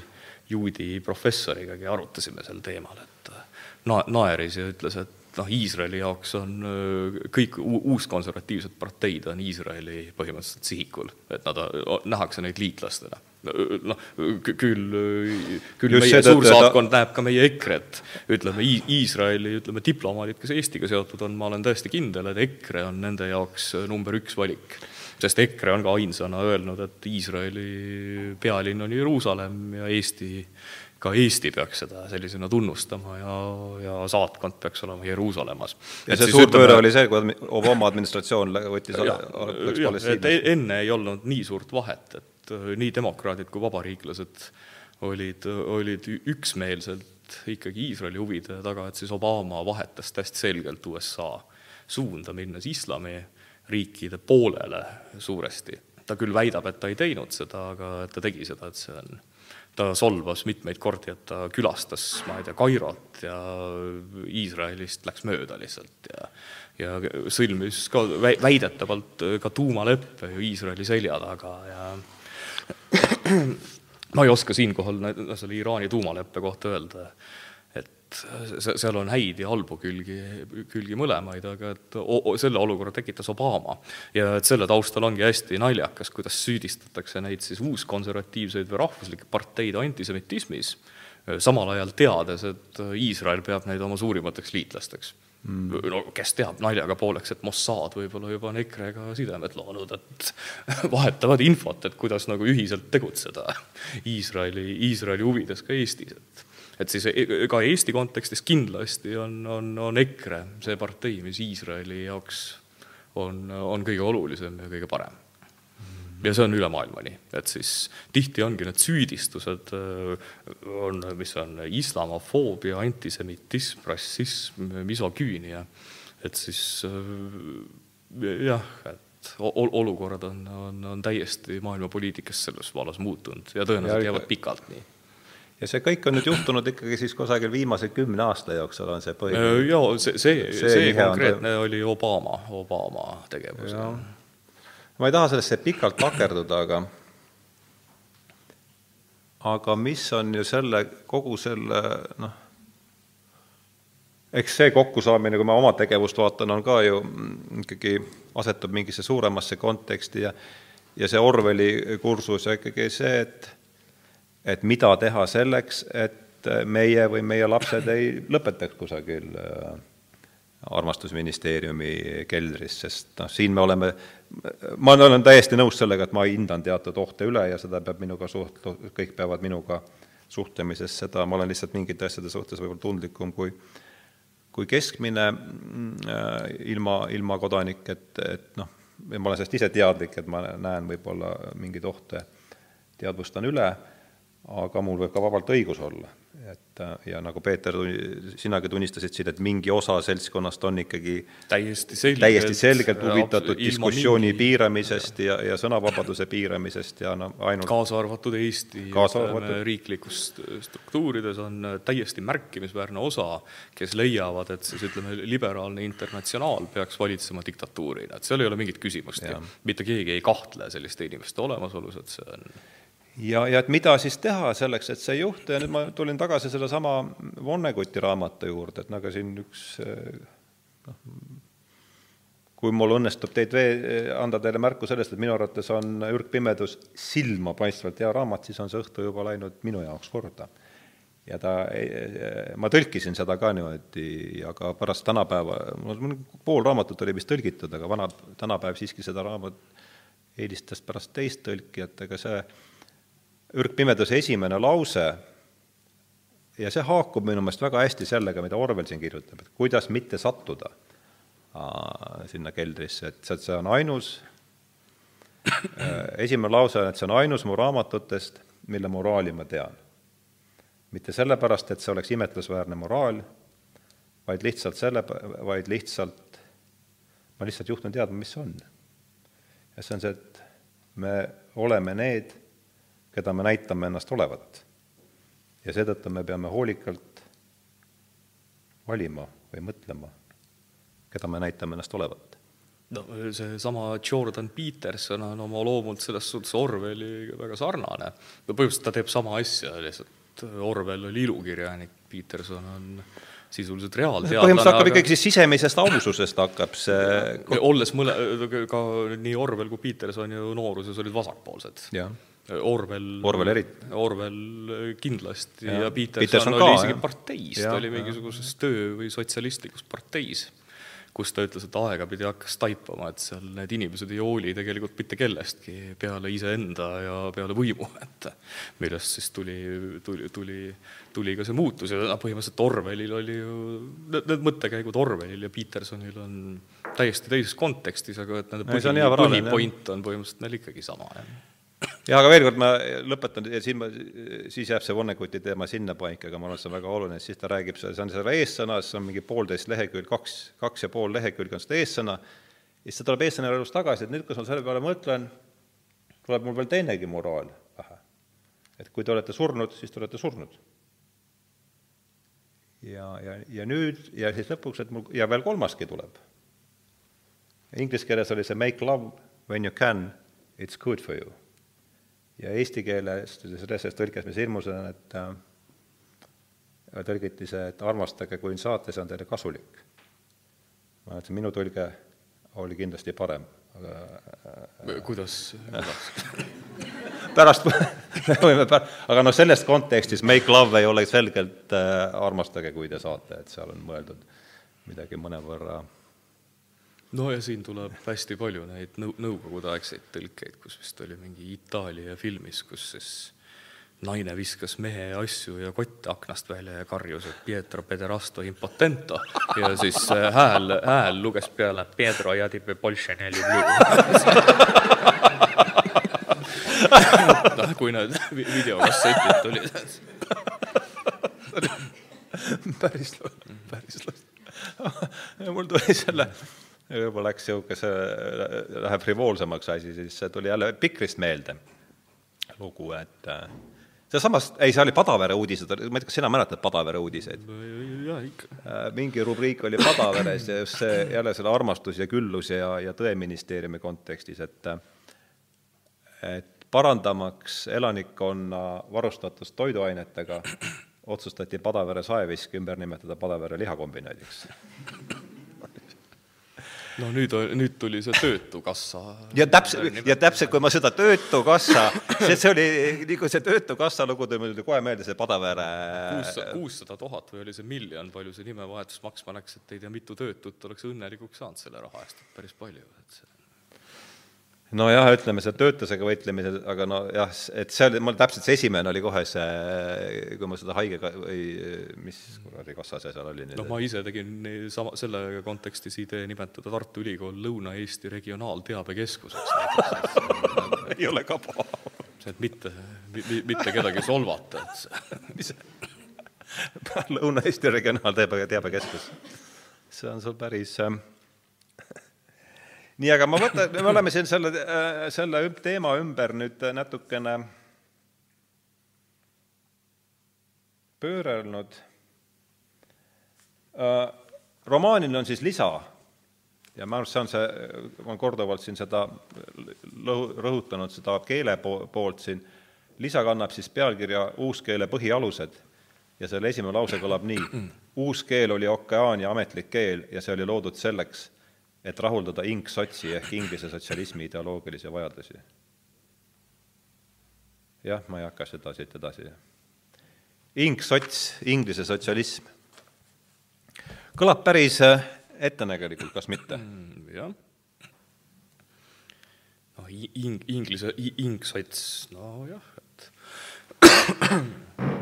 juudi professorigagi arutasime sel teemal, et äh, na-, naeris ja ütles, et noh, Iisraeli jaoks on äh, kõik uuskonservatiivsed parteid on Iisraeli põhimõtteliselt sihikul, et nad, nähakse neid liitlastena. noh, küll, küll Just meie suursaatkond ta... näeb ka meie EKRE-t, ütleme Iisraeli, ütleme diplomaadid, kes Eestiga seotud on, ma olen täiesti kindel, et EKRE on nende jaoks number üks valik sest EKRE on ka ainsana öelnud, et Iisraeli pealinn on Jeruusalemm ja Eesti, ka Eesti peaks seda sellisena tunnustama ja, ja saatkond peaks olema Jeruusalemmas. ja see suur pööre oli see, kui Obama administratsioon võttis ja, läks Palestiinasse? enne ei olnud nii suurt vahet, et äh, nii demokraadid kui vabariiklased olid, olid üksmeelselt ikkagi Iisraeli huvide taga, et siis Obama vahetas täiesti selgelt USA suunda, minnes islami riikide poolele suuresti. ta küll väidab, et ta ei teinud seda, aga ta tegi seda, et see on, ta solvas mitmeid kordi, et ta külastas, ma ei tea, Kairot ja Iisraelist läks mööda lihtsalt ja ja sõlmis ka väidetavalt ka tuumaleppe ju Iisraeli selja taga ja ma ei oska siinkohal selle Iraani tuumaleppe kohta öelda, seal on häid ja halbu külgi, külgi mõlemaid, aga et selle olukorra tekitas Obama. ja et selle taustal ongi hästi naljakas, kuidas süüdistatakse neid siis uuskonservatiivseid või rahvuslikke parteid antisemitismis, samal ajal teades, et Iisrael peab neid oma suurimateks liitlasteks mm.. no kes teab, naljaga pooleks, et Mossad võib-olla juba on EKRE-ga sidemed loonud, et vahetavad infot, et kuidas nagu ühiselt tegutseda Iisraeli, Iisraeli huvides ka Eestis, et et siis e-, ka Eesti kontekstis kindlasti on, on, on EKRE see partei, mis Iisraeli jaoks on, on kõige olulisem ja kõige parem. Ja see on üle maailma nii, et siis tihti ongi need süüdistused on, mis on islamofoobia, antisemitism, rassism, misoküünia, et siis jah, et olukorrad on, on, on täiesti maailma poliitikas selles vallas muutunud ja tõenäoliselt jäävad pikalt nii ja see kõik on nüüd juhtunud ikkagi siis kusagil viimase kümne aasta jooksul on see põhi. Äh, jaa, see, see, see, see konkreetne on... oli Obama, Obama tegevus ma ei taha sellesse pikalt takerduda, aga aga mis on ju selle, kogu selle noh, eks see kokkusaamine, kui ma oma tegevust vaatan, on ka ju ikkagi, asetub mingisse suuremasse konteksti ja ja see Orwelli kursus ja ikkagi see, et et mida teha selleks, et meie või meie lapsed ei lõpetaks kusagil äh, armastusministeeriumi keldris, sest noh, siin me oleme, ma olen täiesti nõus sellega, et ma hindan teatud ohte üle ja seda peab minuga suht-, kõik peavad minuga suhtlemises seda, ma olen lihtsalt mingite asjade suhtes võib-olla tundlikum kui kui keskmine äh, ilma, ilma kodanik, et, et noh, ma olen sellest ise teadlik, et ma näen võib-olla mingeid ohte, teadvustan üle, aga mul võib ka vabalt õigus olla. Et äh, ja nagu Peeter, sinagi tunnistasid siin, et mingi osa seltskonnast on ikkagi täiesti selgelt, täiesti selgelt huvitatud diskussiooni mingi... piiramisest ja, ja sõnavabaduse piiramisest ja no ainult kaasa arvatud Eesti kaasa arvatud... riiklikus struktuurides on täiesti märkimisväärne osa, kes leiavad, et siis ütleme, liberaalne internatsionaal peaks valitsema diktatuurina, et seal ei ole mingit küsimust. Ja mitte keegi ei kahtle selliste inimeste olemasolus, et see on ja, ja et mida siis teha selleks, et see ei juhtu ja nüüd ma tulin tagasi sellesama Vonneguti raamatu juurde, et nagu siin üks noh, kui mul õnnestub teid vee-, anda teile märku sellest, et minu arvates on Ürgpimedus silmapaistvalt hea raamat, siis on see õhtu juba läinud minu jaoks korda. ja ta, ma tõlkisin seda ka niimoodi, aga pärast tänapäeva, mul pool raamatut oli vist tõlgitud, aga vana, tänapäev siiski seda raamat eelistas pärast teist tõlkijat, aga see ürgpimeduse esimene lause ja see haakub minu meelest väga hästi sellega, mida Orwell siin kirjutab, et kuidas mitte sattuda sinna keldrisse, et see, see on ainus, esimene lause on, et see on ainus mu raamatutest, mille moraali ma tean. mitte sellepärast, et see oleks imetlusväärne moraal, vaid lihtsalt selle, vaid lihtsalt, ma lihtsalt juhtun teadma, mis see on. ja see on see, et me oleme need keda me näitame ennast olevat. ja seetõttu me peame hoolikalt valima või mõtlema, keda me näitame ennast olevat. no seesama Jordan Peterson on oma loomult selles suhtes Orwelliga väga sarnane. no põhimõtteliselt ta teeb sama asja, lihtsalt Orwell oli ilukirjanik, Peterson on sisuliselt reaalteadlane. põhimõtteliselt hakkab aga... ikkagi siis sisemisest aususest hakkab see olles mõle-, ka nii Orwell kui Peterson ju nooruses olid vasakpoolsed. Orwell, Orwell eriti. Orwell äh, kindlasti ja, ja Peterson, Peterson oli ka, isegi parteis, ta oli mingisuguses töö- või sotsialistlikus parteis, kus ta ütles, et aegapidi hakkas taipama, et seal need inimesed ei hooli tegelikult mitte kellestki peale iseenda ja peale võimu, et millest siis tuli, tuli, tuli, tuli ka see muutus ja noh, põhimõtteliselt Orwellil oli ju, need, need mõttekäigud Orwellil ja Petersonil on täiesti teises kontekstis, aga et nende põhi, põhipoint on põhimõtteliselt neil ikkagi sama, jah jah, aga veel kord ma lõpetan siin ma, siis jääb see Vonneguti teema sinnapaika, aga ma arvan, et see on väga oluline, siis ta räägib, see on seal eessõnas, on mingi poolteist lehekülg, kaks, kaks ja pool lehekülge on seda eessõna, ja siis ta tuleb eessõna juurest tagasi, et nüüd, kus ma selle peale mõtlen, tuleb mul veel teinegi moraal pähe. et kui te olete surnud, siis te olete surnud. ja, ja, ja nüüd ja siis lõpuks, et mul ja veel kolmaski tuleb. Inglise keeles oli see make love when you can, it's good for you. Ja eesti keeles, selles tõlkes, mis ilmus, on, et äh, tõlgiti see, et armastage, kui saate, see on teile kasulik. ma ütlesin, minu tõlge oli kindlasti parem, aga äh, kuidas, kuidas? pärast me võime pär-, aga noh, selles kontekstis make love ei ole selgelt äh, armastage, kui te saate, et seal on mõeldud midagi mõnevõrra no ja siin tuleb hästi palju neid nõu-, nõukogudeaegseid tõlkeid, kus vist oli mingi Itaalia filmis, kus siis naine viskas mehe asju ja kotte aknast välja ja karjus, et Pietro pederasto impotento. Ja siis äh, hääl, hääl luges peale Pedro jadib Bolšeneli noh, kui need videokassetid tulid. päris, päris mul tuli selle, võib-olla läks niisuguse, läheb frivoolsemaks asi, siis tuli jälle Pikrist meelde lugu, et äh, sealsamast, ei, see oli Padavere uudised, ma ei tea, kas sina mäletad Padavere uudiseid? jaa, ikka. Äh, mingi rubriik oli Padaveres ja just see, jälle selle armastus ja küllus ja, ja Tõeministeeriumi kontekstis, et et parandamaks elanikkonna varustatust toiduainetega, otsustati Padavere saevisk ümber nimetada Padavere lihakombinaadiks no nüüd, nüüd tuli see Töötukassa. ja täpselt, ja täpselt, kui ma seda Töötukassa, see, see oli, kui see Töötukassa lugu tuli, mul tuli kohe meelde see Padavere kuussada tuhat või oli see miljon, palju see nimevahetus maksma läks, et ei tea, mitu töötut oleks õnnelikuks saanud selle raha eest, et päris palju, et see nojah, ütleme see töötusega võitlemise, aga nojah, et see oli, mul täpselt see esimene oli kohe see, kui ma seda haige või mis kuradi kassa see seal oli? noh, ma ise tegin sama, selle kontekstis idee nimetada Tartu Ülikool Lõuna-Eesti Regionaalteabekeskuseks ei ole ka paha. et mitte, mitte kedagi solvata, et see mis Lõuna-Eesti Regionaalteabekeskus, see on sul päris äh, nii, aga ma mõtlen, me oleme siin selle, äh, selle teema ümber nüüd natukene pöörelnud. Äh, romaanil on siis lisa. Ja arvan, et see on see, ma olen korduvalt siin seda lõhu-, rõhutanud, seda keele poolt siin, lisa kannab siis pealkirja Uuskeele põhialused ja selle esimene lause kõlab nii, uus keel oli okeaania ametlik keel ja see oli loodud selleks, et rahuldada ingsotsi ehk Inglise sotsialismi ideoloogilisi vajadusi. jah, ma ei hakka seda siit edasi. ingsots, Inglise sotsialism. kõlab päris äh, ettenägelikult, kas mitte mm,? jah. noh, ing-, inglise, ingsots, nojah, et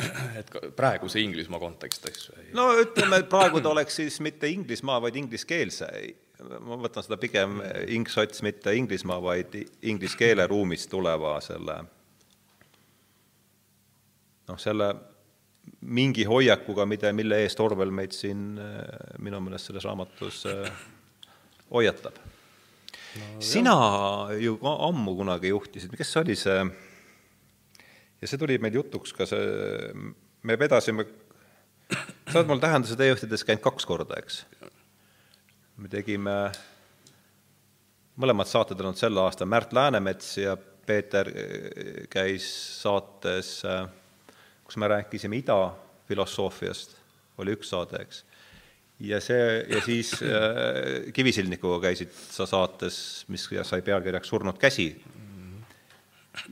et praeguse Inglismaa kontekstis? no ütleme, et praegu ta oleks siis mitte Inglismaa, vaid ingliskeelse, ma võtan seda pigem ingsots, mitte Inglismaa, vaid inglise keele ruumist tuleva selle noh, selle mingi hoiakuga, mida, mille eest Orwell meid siin minu meelest selles raamatus hoiatab no,. sina ju ammu kunagi juhtisid, kes oli see ja see tuli meil jutuks ka see, me vedasime, sa oled mul tähenduse teejuhtides käinud kaks korda, eks? me tegime, mõlemad saated on olnud sel aastal, Märt Läänemets ja Peeter äh, käis saates, äh, kus me rääkisime idafilosoofiast, oli üks saade, eks. ja see, ja siis äh, Kivisildnikuga käisid sa saates, mis sai pealkirjaks Surnud käsi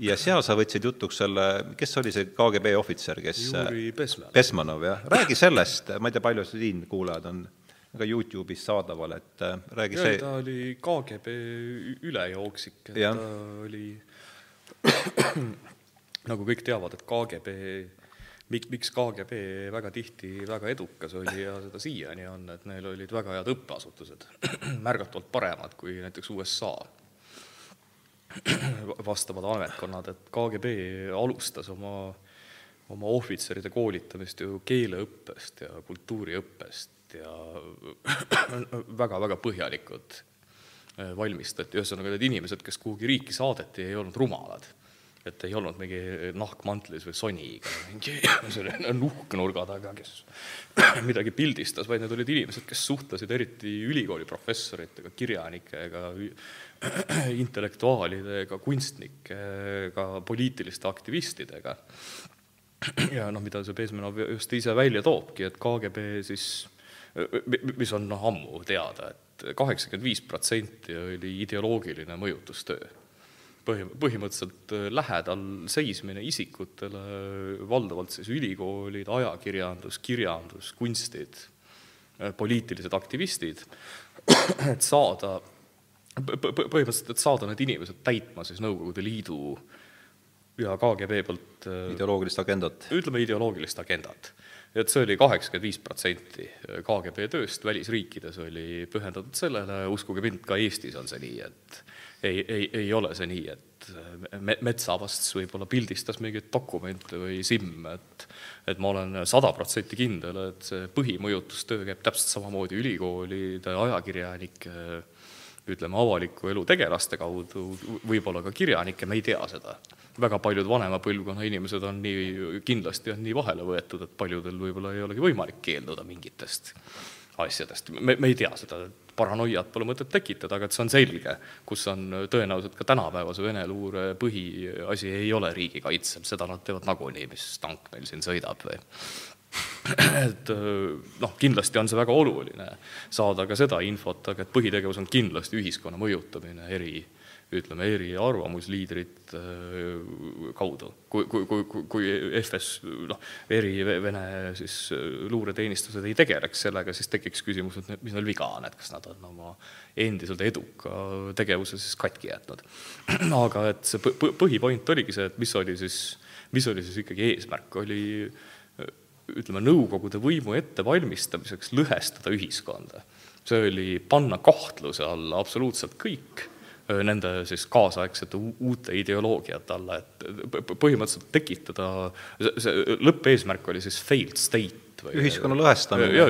ja seal sa võtsid jutuks selle, kes oli see KGB ohvitser, kes Juri Besmanov. Besmanov, jah, räägi sellest, ma ei tea, palju siin kuulajad on ka Youtube'is saadaval, et äh, räägi ja, see ta oli KGB ülejooksik, et ja. ta oli nagu kõik teavad, et KGB mik-, miks KGB väga tihti väga edukas oli ja seda siiani on, et neil olid väga head õppeasutused, märgatavalt paremad kui näiteks USA vastavad ametkonnad, et KGB alustas oma, oma ohvitseride koolitamist ju keeleõppest ja kultuuriõppest ja väga-väga põhjalikud äh, valmistati, ühesõnaga need inimesed, kes kuhugi riiki saadeti, ei olnud rumalad. Et ei olnud mingi nahkmantlis või soniga mingi selline nuhk nurga taga, kes midagi pildistas, vaid need olid inimesed, kes suhtlesid eriti ülikooli professoritega, kirjanikega, intellektuaalidega, kunstnikega, poliitiliste aktivistidega. ja noh, mida see Bezmenov just ise välja toobki, et KGB siis, mis on noh, ammu teada, et kaheksakümmend viis protsenti oli ideoloogiline mõjutustöö põhi, põhimõtteliselt äh, lähedal seismine isikutele, valdavalt siis ülikoolid, ajakirjandus, kirjandus, kunstid, äh, poliitilised aktivistid, et saada, põhimõtteliselt, et saada need inimesed täitma siis Nõukogude Liidu ja KGB poolt äh, ideoloogilist agendat. ütleme, ideoloogilist agendat. et see oli kaheksakümmend viis protsenti KGB tööst välisriikides oli pühendatud sellele, uskuge mind, ka Eestis on see nii, et ei, ei, ei ole see nii, et me-, Metsavast võib-olla pildistas mingeid dokumente või Simm, et et ma olen sada protsenti kindel, et see põhimõjutustöö käib täpselt samamoodi ülikoolide, ajakirjanike, ütleme, avaliku elu tegelaste kaudu, võib-olla ka kirjanike, me ei tea seda. väga paljud vanema põlvkonna inimesed on nii, kindlasti on nii vahele võetud, et paljudel võib-olla ei olegi võimalik keelduda mingitest asjadest, me, me ei tea seda, paranoiat pole mõtet tekitada, aga et see on selge, kus on tõenäoliselt ka tänapäevase Vene luure põhiasi ei ole riigikaitsel, seda nad teevad nagunii, mis tank meil siin sõidab või. Et noh, kindlasti on see väga oluline saada ka seda infot, aga et põhitegevus on kindlasti ühiskonna mõjutamine eri ütleme, eri arvamusliidrite äh, kaudu. kui, kui, kui, kui FS, noh, eri Vene siis äh, luureteenistused ei tegeleks sellega, siis tekiks küsimus, et mis neil viga on, et kas nad on oma endiselt eduka tegevuse siis katki jätnud. aga et see põhipoint oligi see, et mis oli siis, mis oli siis ikkagi eesmärk, oli ütleme, Nõukogude võimu ettevalmistamiseks lõhestada ühiskonda. see oli panna kahtluse alla absoluutselt kõik nende siis kaasaegsete uute ideoloogiate alla, et põhimõtteliselt tekitada, see lõppeesmärk oli siis failed state või ühiskonna lõhestamine. ja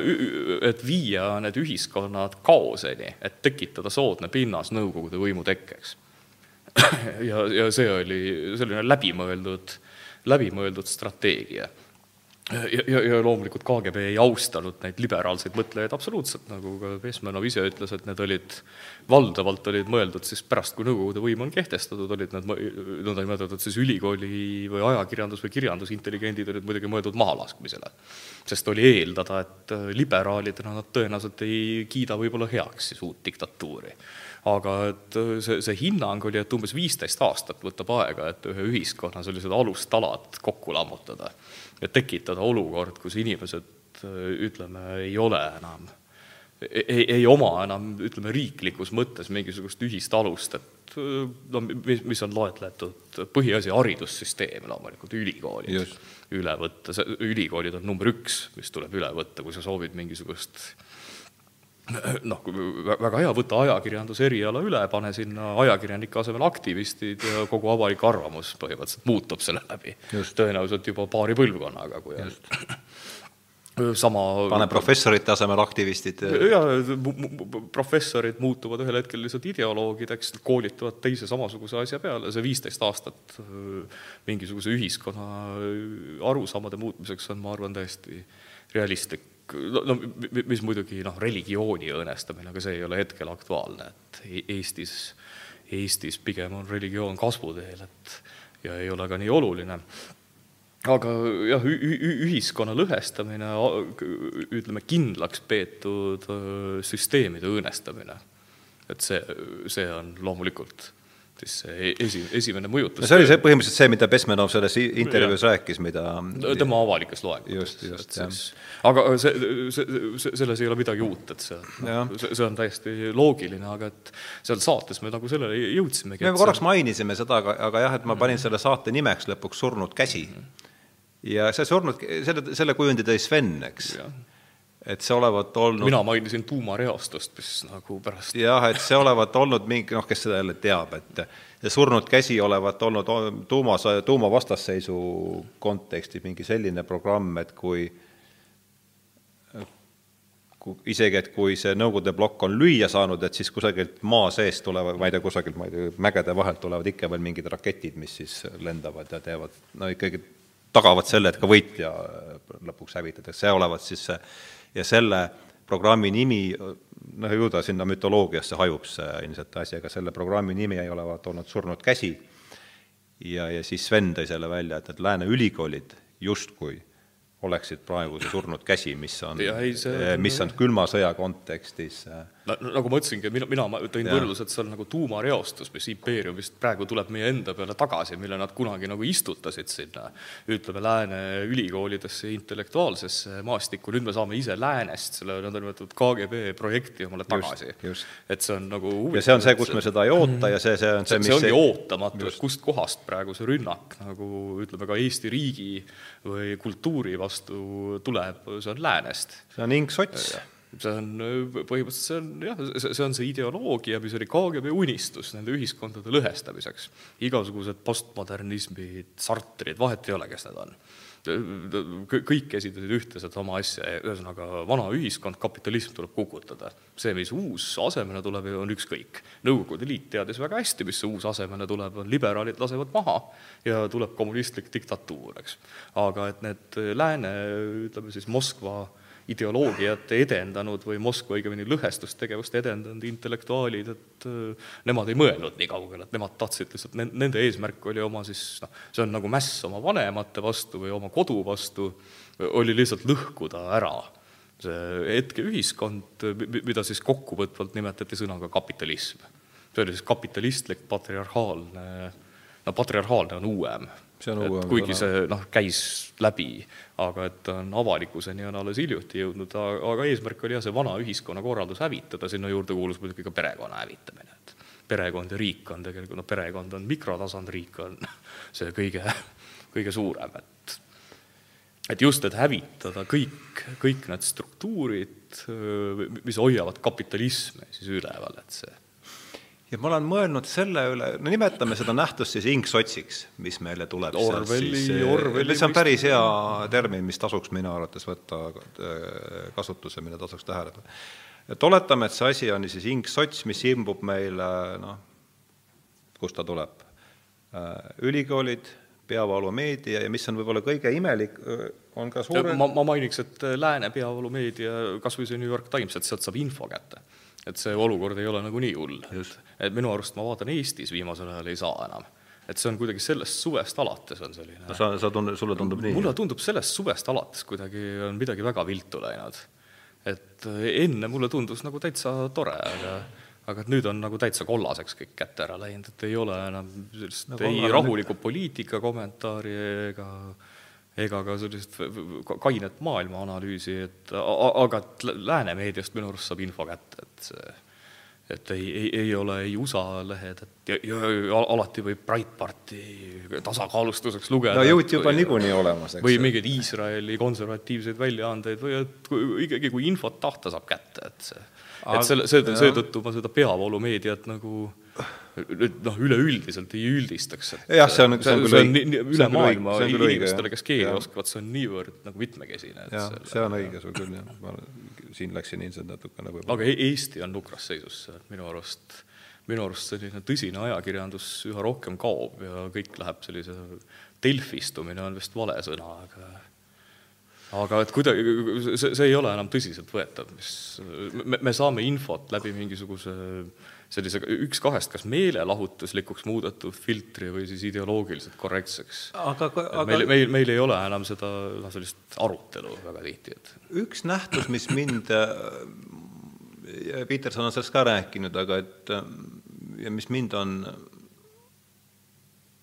et viia need ühiskonnad kaoseni, et tekitada soodne pinnas Nõukogude võimu tekkeks. ja, ja see oli selline läbimõeldud, läbimõeldud strateegia ja, ja, ja loomulikult KGB ei austanud neid liberaalseid mõtlejaid absoluutselt, nagu ka Vesmenov ise ütles, et need olid, valdavalt olid mõeldud siis pärast, kui Nõukogude võim on kehtestatud, olid need nõndanimetatud siis ülikooli või ajakirjandus- või kirjandusintelligendid olid muidugi mõeldud mahalaskmisele. sest oli eeldada, et liberaalidena nad tõenäoliselt ei kiida võib-olla heaks siis uut diktatuuri aga et see, see hinnang oli, et umbes viisteist aastat võtab aega, et ühe ühiskonna sellised alustalad kokku lammutada ja tekitada olukord, kus inimesed ütleme, ei ole enam, ei, ei oma enam, ütleme, riiklikus mõttes mingisugust ühist alust, et no mis, mis on loetletud, põhiasi haridussüsteem loomulikult, ülikoolid Just. üle võtta, see, ülikoolid on number üks, mis tuleb üle võtta, kui sa soovid mingisugust noh, väga hea, võta ajakirjanduse eriala üle, pane sinna ajakirjanike asemel aktivistid ja kogu avalik arvamus põhimõtteliselt muutub selle läbi. tõenäoliselt juba paari põlvkonnaga, kui Just. on sama pane professorite asemel aktivistid. jaa, professorid muutuvad ühel hetkel lihtsalt ideoloogideks, koolitavad teise samasuguse asja peale, see viisteist aastat mingisuguse ühiskonna arusaamade muutmiseks on, ma arvan, täiesti realistlik no, no mis muidugi noh, religiooni õõnestamine, aga see ei ole hetkel aktuaalne, et e-, Eestis, Eestis pigem on religioon kasvuteel, et ja ei ole ka nii oluline. aga jah, ühiskonna lõhestamine, ütleme, kindlaks peetud süsteemide õõnestamine, et see, see on loomulikult siis see e-, esi, esimene mõjutus. no see oli see põhimõtteliselt see, mida Besmenov selles intervjuus rääkis, mida tema avalikes loengutes. just, just, jah. aga see, see, see, selles ei ole midagi uut, et see, see, see on täiesti loogiline, aga et seal saates me nagu sellele jõudsimegi. me korraks see... mainisime seda, aga, aga jah, et ma panin selle saate nimeks lõpuks Surnud käsi. ja see surnud, selle, selle kujundi tõi Sven, eks et see olevat olnud mina mainisin tuumareostust, mis nagu pärast jah, et see olevat olnud mingi, noh, kes seda jälle teab, et surnud käsi olevat olnud tuumas, tuumavastasseisu kontekstis mingi selline programm, et kui isegi, et kui see Nõukogude plokk on lüüa saanud, et siis kusagilt maa seest tulevad, ma ei tea, kusagilt, ma ei tea, mägede vahelt tulevad ikka veel mingid raketid, mis siis lendavad ja teevad, no ikkagi tagavad selle, et ka võitja lõpuks hävitatakse, see olevat siis see, ja selle programmi nimi, noh, ju ta sinna mütoloogiasse hajub, see ilmselt asi, aga selle programmi nimi ei olevat olnud Surnud käsi, ja, ja siis Sven tõi selle välja, et need lääne ülikoolid justkui oleksid praegu see surnud käsi, mis on, see... mis on külma sõja kontekstis äh, nagu ma ütlesingi, mina, mina tõin võrdluse, et see on nagu tuumareostus, mis impeeriumist praegu tuleb meie enda peale tagasi, mille nad kunagi nagu istutasid sinna, ütleme, lääne ülikoolidesse, intellektuaalsesse maastikku, nüüd me saame ise läänest selle nõndanimetatud KGB projekti omale tagasi. et see on nagu ja see on see, kus me seda ei oota ja see, see on see, mis see ongi see... ootamatu, et kust kohast praegu see rünnak nagu ütleme, ka Eesti riigi või kultuuri vastu tuleb, see on läänest. see on hingsots see on põhimõtteliselt, see on jah, see on see ideoloogia, mis oli KGB unistus nende ühiskondade lõhestamiseks. igasugused postmodernismid, Sartrid, vahet ei ole, kes need on. kõik esindasid ühte sedasama asja, ühesõnaga vana ühiskond, kapitalism tuleb kukutada. see, mis uus asemele tuleb, on ükskõik. Nõukogude Liit teadis väga hästi, mis uus asemele tuleb, liberaalid lasevad maha ja tuleb kommunistlik diktatuur, eks. aga et need lääne, ütleme siis Moskva ideoloogiat edendanud või Moskva õigemini lõhestustegevust edendanud intellektuaalid, et äh, nemad ei mõelnud nii kaugele, et nemad tahtsid lihtsalt, nende eesmärk oli oma siis noh, see on nagu mäss oma vanemate vastu või oma kodu vastu, oli lihtsalt lõhkuda ära see hetkeühiskond, mida siis kokkuvõtvalt nimetati sõnaga kapitalism. see oli siis kapitalistlik patriarhaalne, no patriarhaalne on uuem. Kuigi see noh, käis läbi, aga et on avalikkuseni on alles hiljuti jõudnud, aga eesmärk oli jah, see vana ühiskonnakorraldus hävitada, sinna juurde kuulus muidugi ka perekonna hävitamine, et perekond ja riik on tegelikult, no perekond on mikrotasand, riik on see kõige, kõige suurem, et et just, et hävitada kõik, kõik need struktuurid, mis hoiavad kapitalismi siis üleval, et see ja ma olen mõelnud selle üle, no nimetame seda nähtust siis ingsotsiks, mis meile tuleb Orwelli, Orwelli see on päris hea termin, mis tasuks minu arvates võtta äh, kasutusse, mille tasuks täheldada. et oletame, et see asi on siis ingsots, mis imbub meile noh, kust ta tuleb? Äh, ülikoolid, peavoolumeedia ja mis on võib-olla kõige imelik, on ka suure ma, ma mainiks, et lääne peavoolumeedia, kas või see New York Times, et sealt saab info kätte et see olukord ei ole nagu nii hull. et minu arust ma vaatan Eestis viimasel ajal ei saa enam. et see on kuidagi sellest suvest alates on selline no sa, sa tund-, sulle tundub nii? mulle tundub sellest suvest alates kuidagi on midagi väga viltu läinud. et enne mulle tundus nagu täitsa tore, aga aga et nüüd on nagu täitsa kollaseks kõik kätte ära läinud, et ei ole enam sellist no, ei rahulikku poliitika kommentaari ega äh, ega ka sellist kainet maailmaanalüüsi, et aga et lääne meediast minu arust saab info kätte, et see et ei, ei, ei ole ei USA lehed, et ja, ja, ja alati võib Breitbarti tasakaalustuseks lugeda. no Youtube on niikuinii olemas, eks. või mingeid Iisraeli konservatiivseid väljaandeid või et kui, ikkagi, kui infot tahta saab kätte, et see, et selle, see, seetõttu ma seda peavoolumeediat nagu nüüd noh, üleüldiselt ei üldistaks, et jah, see on, see on küll õige. üle maailma inimestele, kes keeli oskavad, see on niivõrd nagu mitmekesine. jah, see on õige sul küll, jah, ma siin läksin ilmselt natukene võib-olla. aga e-, Eesti on nukras seisus, minu arust, minu arust selline tõsine ajakirjandus üha rohkem kaob ja kõik läheb sellise, delfistumine on vist vale sõna, aga aga et kuidagi, see, see ei ole enam tõsiseltvõetav, mis, me, me saame infot läbi mingisuguse sellise üks kahest, kas meelelahutuslikuks muudetud filtri või siis ideoloogiliselt korrektseks. aga, aga meil, meil, meil ei ole enam seda noh, sellist arutelu väga tihti, et üks nähtus, mis mind ja Peterson on sellest ka rääkinud, aga et ja mis mind on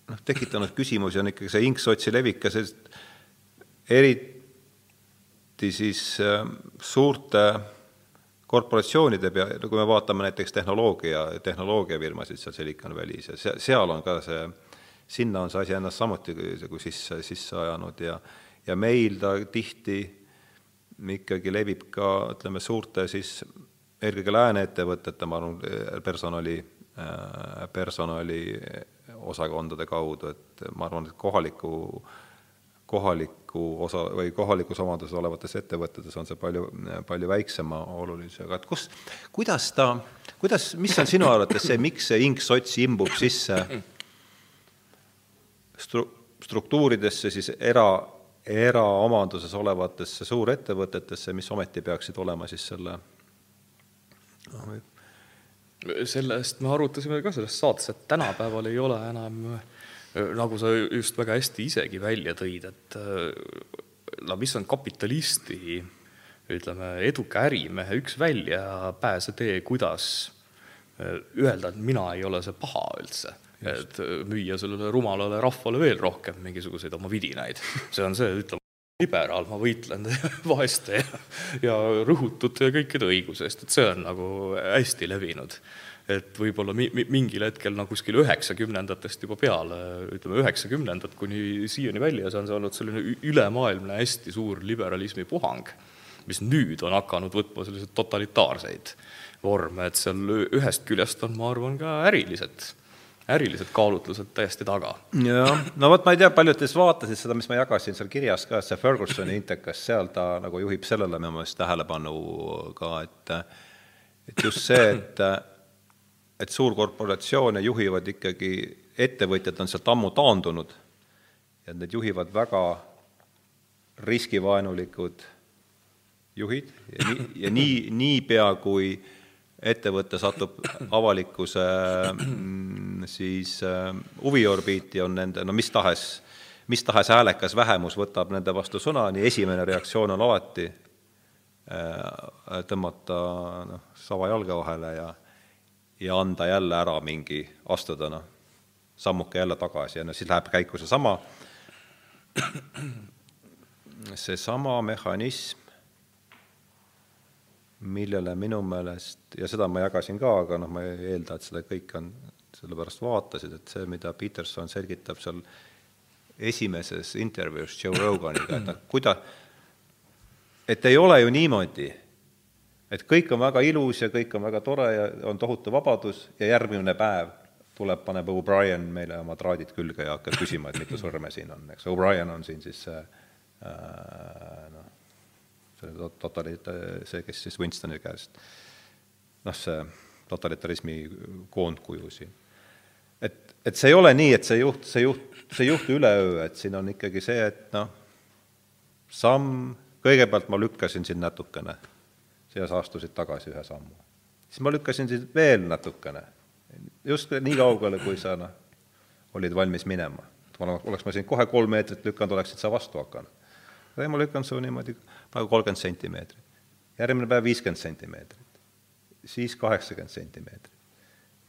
noh, tekitanud küsimusi, on ikkagi see inksotsi levik ja sest eriti siis suurte korporatsioonide pea, kui me vaatame näiteks tehnoloogia, tehnoloogiafirmasid seal Silicon Valley's ja seal on ka see, sinna on see asi ennast samuti nagu sisse, sisse ajanud ja ja meil ta tihti ikkagi levib ka, ütleme, suurte siis eelkõige lääne ettevõtete, ma arvan, personali, personali osakondade kaudu, et ma arvan, et kohaliku kohaliku osa või kohalikus omanduses olevates ettevõtetes on see palju, palju väiksema olulisusega, et kus, kuidas ta, kuidas, mis on sinu arvates see, miks see ingsots imbub sisse stru-, struktuuridesse siis era, eraomanduses olevatesse suurettevõtetesse, mis ometi peaksid olema siis selle noh, sellest me arutasime ka selles saates, et tänapäeval ei ole enam nagu sa just väga hästi isegi välja tõid, et no mis on kapitalisti, ütleme, eduka ärimehe üks väljapääsetee, kuidas öelda, et mina ei ole see paha üldse et müüa sellele rumalale rahvale veel rohkem mingisuguseid oma vidinaid. see on see, ütleme, liberaal, ma võitlen vaeste ja, ja rõhutute ja kõikide õiguse eest, et see on nagu hästi levinud. Et võib-olla mi-, mi-, mingil hetkel no kuskil üheksakümnendatest juba peale, ütleme üheksakümnendad kuni siiani välja, see on see olnud selline ülemaailmne hästi suur liberalismi puhang, mis nüüd on hakanud võtma selliseid totalitaarseid vorme, et seal ühest küljest on, ma arvan, ka ärilised ärilised kaalutlused täiesti taga. jah, no vot, ma ei tea, paljud teist vaatasid seda, mis ma jagasin seal kirjas ka, see Fergusoni intekas, seal ta nagu juhib sellele minu meelest tähelepanu ka, et et just see, et et suurkorporatsioone juhivad ikkagi, ettevõtjad on sealt ammu taandunud. Ja need juhivad väga riskivaenulikud juhid. Ja nii, ja nii, niipea kui ettevõte satub avalikkuse mm, siis äh, huviorbiiti, on nende no mis tahes, mis tahes häälekas vähemus võtab nende vastu sõna, nii esimene reaktsioon on alati äh, tõmmata noh, sava jalge vahele ja ja anda jälle ära mingi, astuda noh, sammuke jälle tagasi ja no siis läheb käiku seesama, seesama mehhanism, millele minu meelest, ja seda ma jagasin ka, aga noh, ma ei eelda, et seda kõik on, sellepärast vaatasid, et see, mida Peterson selgitab seal esimeses intervjuus Joe Roganiga, et noh, kuida-, et ei ole ju niimoodi, et kõik on väga ilus ja kõik on väga tore ja on tohutu vabadus ja järgmine päev tuleb, paneb O'Brien meile oma traadid külge ja hakkab küsima, et mitu sõrme siin on, eks, O'Brien on siin siis see äh, noh, see totalita-, see, kes siis Winstoni käest, noh, see totalitarismi koondkuju siin. et, et see ei ole nii, et see juht, see juht, see ei juhtu üleöö, et siin on ikkagi see, et noh, samm, kõigepealt ma lükkasin sind natukene, sa astusid tagasi ühe sammu. siis ma lükkasin sind veel natukene, just nii kaugele, kui sa noh, olid valmis minema. oleks ma sind kohe kolm meetrit lükanud, oleksid sa vastu hakanud. ei, ma lükkan su niimoodi nagu kolmkümmend sentimeetrit. järgmine päev viiskümmend sentimeetrit, siis kaheksakümmend sentimeetrit.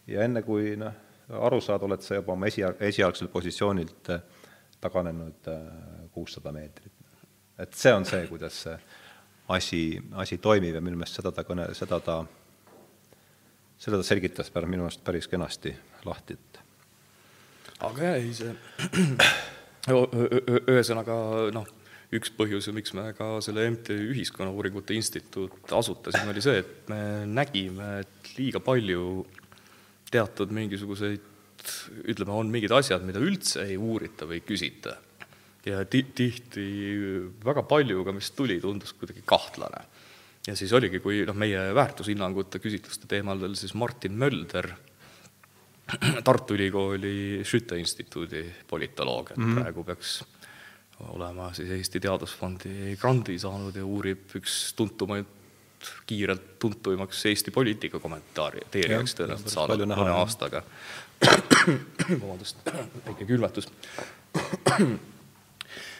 ja enne, kui noh, aru saad, oled sa juba oma esi, esialgselt positsioonilt äh, taganenud äh, kuussada meetrit. et see on see, kuidas see asi, asi toimib ja minu meelest seda ta kõne, seda ta, seda ta selgitas pärast minu meelest päris kenasti lahti, et aga jah, ei see ühesõnaga noh, üks põhjus, miks me ka selle MTÜ Ühiskonnauuringute Instituut asutasime, oli see, et me nägime, et liiga palju teatud mingisuguseid, ütleme, on mingid asjad, mida üldse ei uurita või küsita. Ja ti-, tihti väga palju ka, mis tuli, tundus kuidagi kahtlane. ja siis oligi, kui noh, meie väärtushinnangute küsitluste teemadel siis Martin Mölder, Tartu Ülikooli Schütte instituudi politoloog, et mm -hmm. praegu peaks olema siis Eesti Teadusfondi grandi saanud ja uurib üks tuntumaid, kiirelt tuntuimaks Eesti poliitika kommentaari, teie jaoks tõenäoliselt saanud mõne aastaga. vabandust, väike külmetus.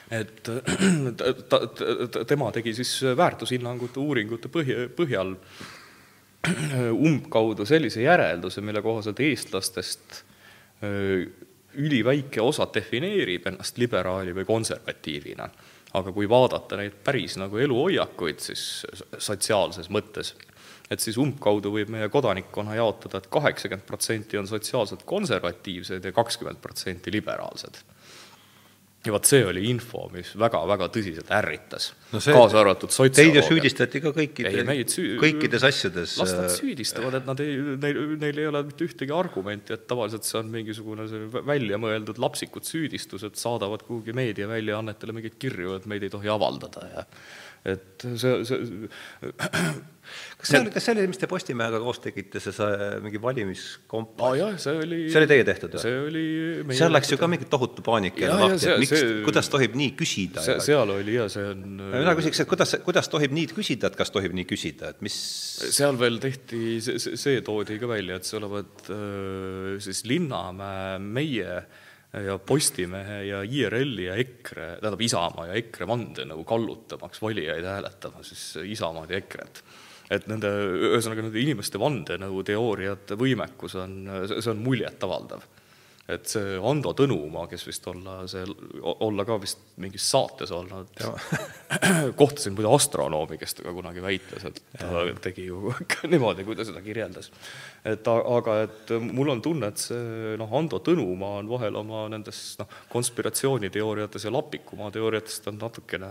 et ta, ta, ta, tema tegi siis väärtushinnangute uuringute põhja, põhjal umbkaudu sellise järelduse, mille kohaselt eestlastest üliväike osa defineerib ennast liberaali või konservatiivina. aga kui vaadata neid päris nagu eluhoiakuid siis sotsiaalses mõttes, et siis umbkaudu võib meie kodanikkonna jaotada et, et kaheksakümmend protsenti on sotsiaalselt konservatiivsed ja kakskümmend protsenti liberaalsed. Ja vot see oli info, mis väga-väga tõsiselt ärritas no kaasa arvatud sotsioloogia. Teid ju süüdistati ka kõikide, süü... kõikides asjades. las nad süüdistavad, et nad ei, neil, neil ei ole mitte ühtegi argumenti, et tavaliselt see on mingisugune see väljamõeldud lapsikud süüdistused, saadavad kuhugi meediaväljaannetele mingeid kirju, et meid ei tohi avaldada ja et see, see kas see oli, kas see oli, mis te Postimehega koos tegite, see, see mingi valimiskompass oh,? see oli see oli teie tehtud või? see oli seal läks ju ka mingi tohutu paanika lahti, et miks, kuidas tohib nii küsida? see, seal oli ja see on mina küsiks, et kuidas, kuidas tohib nii küsida, et kas tohib nii küsida, et mis seal veel tehti, see, see toodi ka välja, et see olevat äh, siis Linnamäe, meie ja Postimehe ja IRL-i ja EKRE, tähendab Isamaa ja EKRE vandenõu kallutamaks valijaid hääletama siis Isamaad ja EKRE-t et nende, ühesõnaga nende inimeste vandenõuteooriate võimekus on, see on muljetavaldav. et see Ando Tõnumaa, kes vist olla see, olla ka vist mingis saates olnud, kohtasin muide astronoomi, kes ta ka kunagi väitles, et ta tegi ju niimoodi, kui ta seda kirjeldas. Et aga, et mul on tunne, et see noh, Ando Tõnumaa on vahel oma nendes noh, konspiratsiooniteooriates ja lapikumaa teooriatest on natukene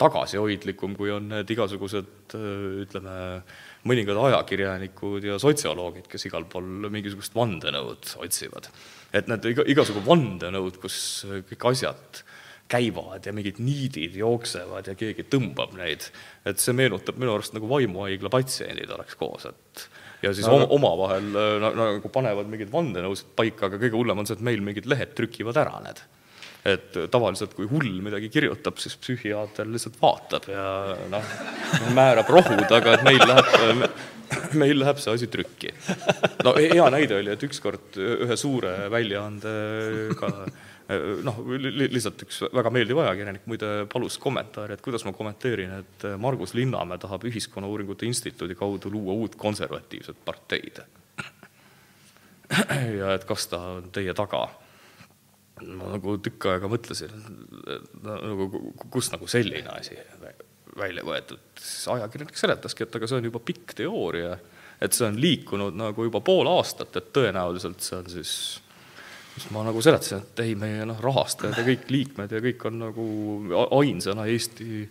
tagasihoidlikum, kui on need igasugused ütleme, mõningad ajakirjanikud ja sotsioloogid, kes igal pool mingisugust vandenõud otsivad. et need iga, igasugu vandenõud, kus kõik asjad käivad ja mingid niidid jooksevad ja keegi tõmbab neid, et see meenutab minu arust nagu vaimuhaigla patsiendid oleks koos, et ja siis no, omavahel nagu panevad mingeid vandenõusid paika, aga kõige hullem on see, et meil mingid lehed trükivad ära need et tavaliselt, kui hull midagi kirjutab, siis psühhiaater lihtsalt vaatab ja noh, määrab rohud, aga et meil läheb, meil läheb see asi trükki. no hea näide oli, et ükskord ühe suure väljaandega noh, lihtsalt üks väga meeldiv ajakirjanik muide palus kommentaari, et kuidas ma kommenteerin, et Margus Linnamäe tahab Ühiskonnauuringute Instituudi kaudu luua uut konservatiivset parteid. ja et kas ta on teie taga ma nagu tükk aega mõtlesin, nagu kust nagu selline asi välja võetud, siis ajakirjanik seletaski, et aga see on juba pikk teooria, et see on liikunud nagu juba pool aastat, et tõenäoliselt see on siis siis ma nagu seletasin, et ei, meie noh, rahastajad ja kõik liikmed ja kõik on nagu ainsana Eesti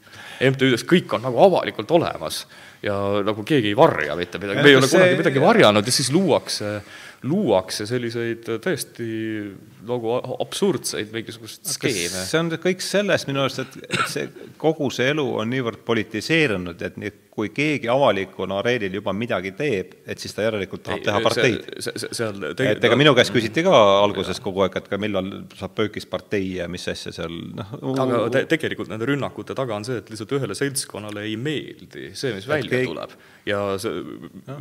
MTÜ-des, kõik on nagu avalikult olemas ja nagu keegi ei varja mitte midagi, me ei ole kunagi midagi varjanud ja siis luuakse luuakse selliseid täiesti nagu absurdseid mingisuguseid skeeme. see on kõik sellest minu arust, et, et see kogu see elu on niivõrd politiseerunud, et nii, kui keegi avalikuna areenil juba midagi teeb, et siis ta järelikult tahab ei, teha parteid. et ega minu käest küsiti ka alguses kogu aeg, et ka millal saab pöökis partei ja mis asja seal noh. aga te, tegelikult nende rünnakute taga on see, et lihtsalt ühele seltskonnale ei meeldi see, mis välja keegi... tuleb ja see no.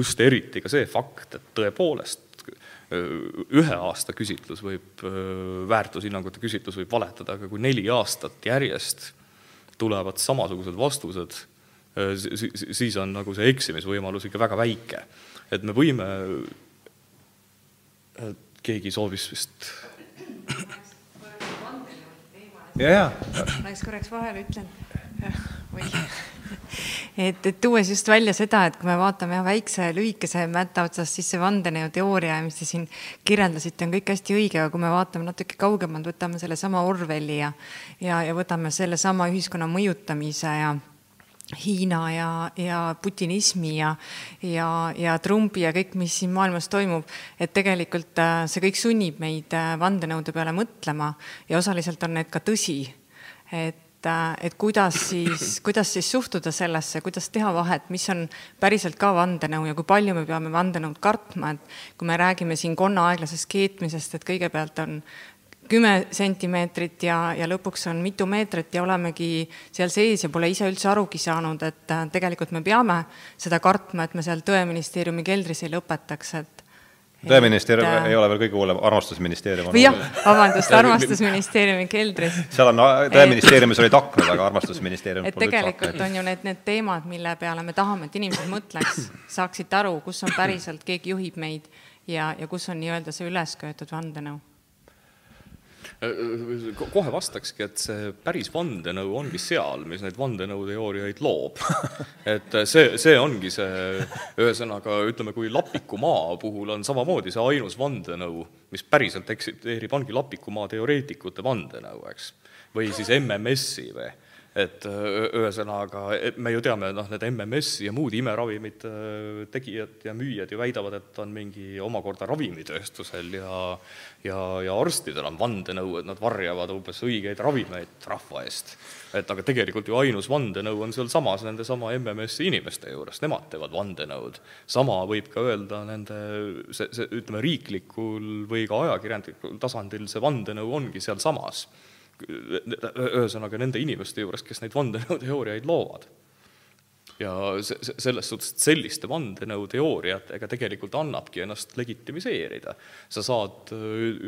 just eriti ka see fakt, et tõepoolest ühe aasta küsitlus võib, väärtushinnangute küsitlus võib valetada, aga kui neli aastat järjest tulevad samasugused vastused, siis on nagu see eksimisvõimalus ikka väga väike. et me võime, keegi soovis vist ja, ja. Läks korraks vahele, ütlen. oi et, et tuues just välja seda, et kui me vaatame jah, väikse lühikese mätta otsast, siis see vandenõuteooria, mis te siin kirjeldasite, on kõik hästi õige, aga kui me vaatame natuke kaugemalt, võtame sellesama Orwelli ja, ja, ja võtame sellesama ühiskonna mõjutamise ja Hiina ja, ja putinismi ja, ja, ja Trumpi ja kõik, mis siin maailmas toimub, et tegelikult äh, see kõik sunnib meid äh, vandenõude peale mõtlema ja osaliselt on need ka tõsi. et et, äh, et kuidas siis, kuidas siis suhtuda sellesse, kuidas teha vahet, mis on päriselt ka vandenõu ja kui palju me peame vandenõud kartma, et kui me räägime siin konna aeglasest keetmisest, et kõigepealt on kümme sentimeetrit ja, ja lõpuks on mitu meetrit ja olemegi seal sees ja pole ise üldse arugi saanud, et äh, tegelikult me peame seda kartma, et me seal Tõeministeeriumi keldris ei lõpetaks, et tõeministeerium et, ei ole veel kõige hullem, armastusministeerium on. jah, vabandust, armastusministeeriumi keldris. seal on, tõeministeeriumis olid aknad, aga armastusministeerium et tegelikult on ju need, need teemad, mille peale me tahame, et inimesed mõtleks, saaksid aru, kus on päriselt, keegi juhib meid ja, ja kus on nii-öelda see ülesköetud vandenõu kohe vastakski, et see päris vandenõu ongi seal, mis neid vandenõuteooriaid loob. et see, see ongi see, ühesõnaga ütleme, kui Lapiku maa puhul on samamoodi see ainus vandenõu, mis päriselt eksisteerib, ongi Lapiku maa teoreetikute vandenõu, eks. või siis MMS-i või et ühesõnaga, me ju teame, noh, need MMS ja muud imeravimite tegijad ja müüjad ju väidavad, et on mingi omakorda ravimitööstusel ja ja, ja arstidel on vandenõu, et nad varjavad umbes õigeid ravimeid rahva eest. et aga tegelikult ju ainus vandenõu on sealsamas nendesama MMS-i inimeste juures, nemad teevad vandenõud. sama võib ka öelda nende, see, see ütleme, riiklikul või ka ajakirjanduslikul tasandil see vandenõu ongi sealsamas ühesõnaga nende inimeste juures, kes neid vandenõuteooriaid loovad. ja se-, se-, selles suhtes, et selliste vandenõuteooriatega tegelikult annabki ennast legitimiseerida. sa saad,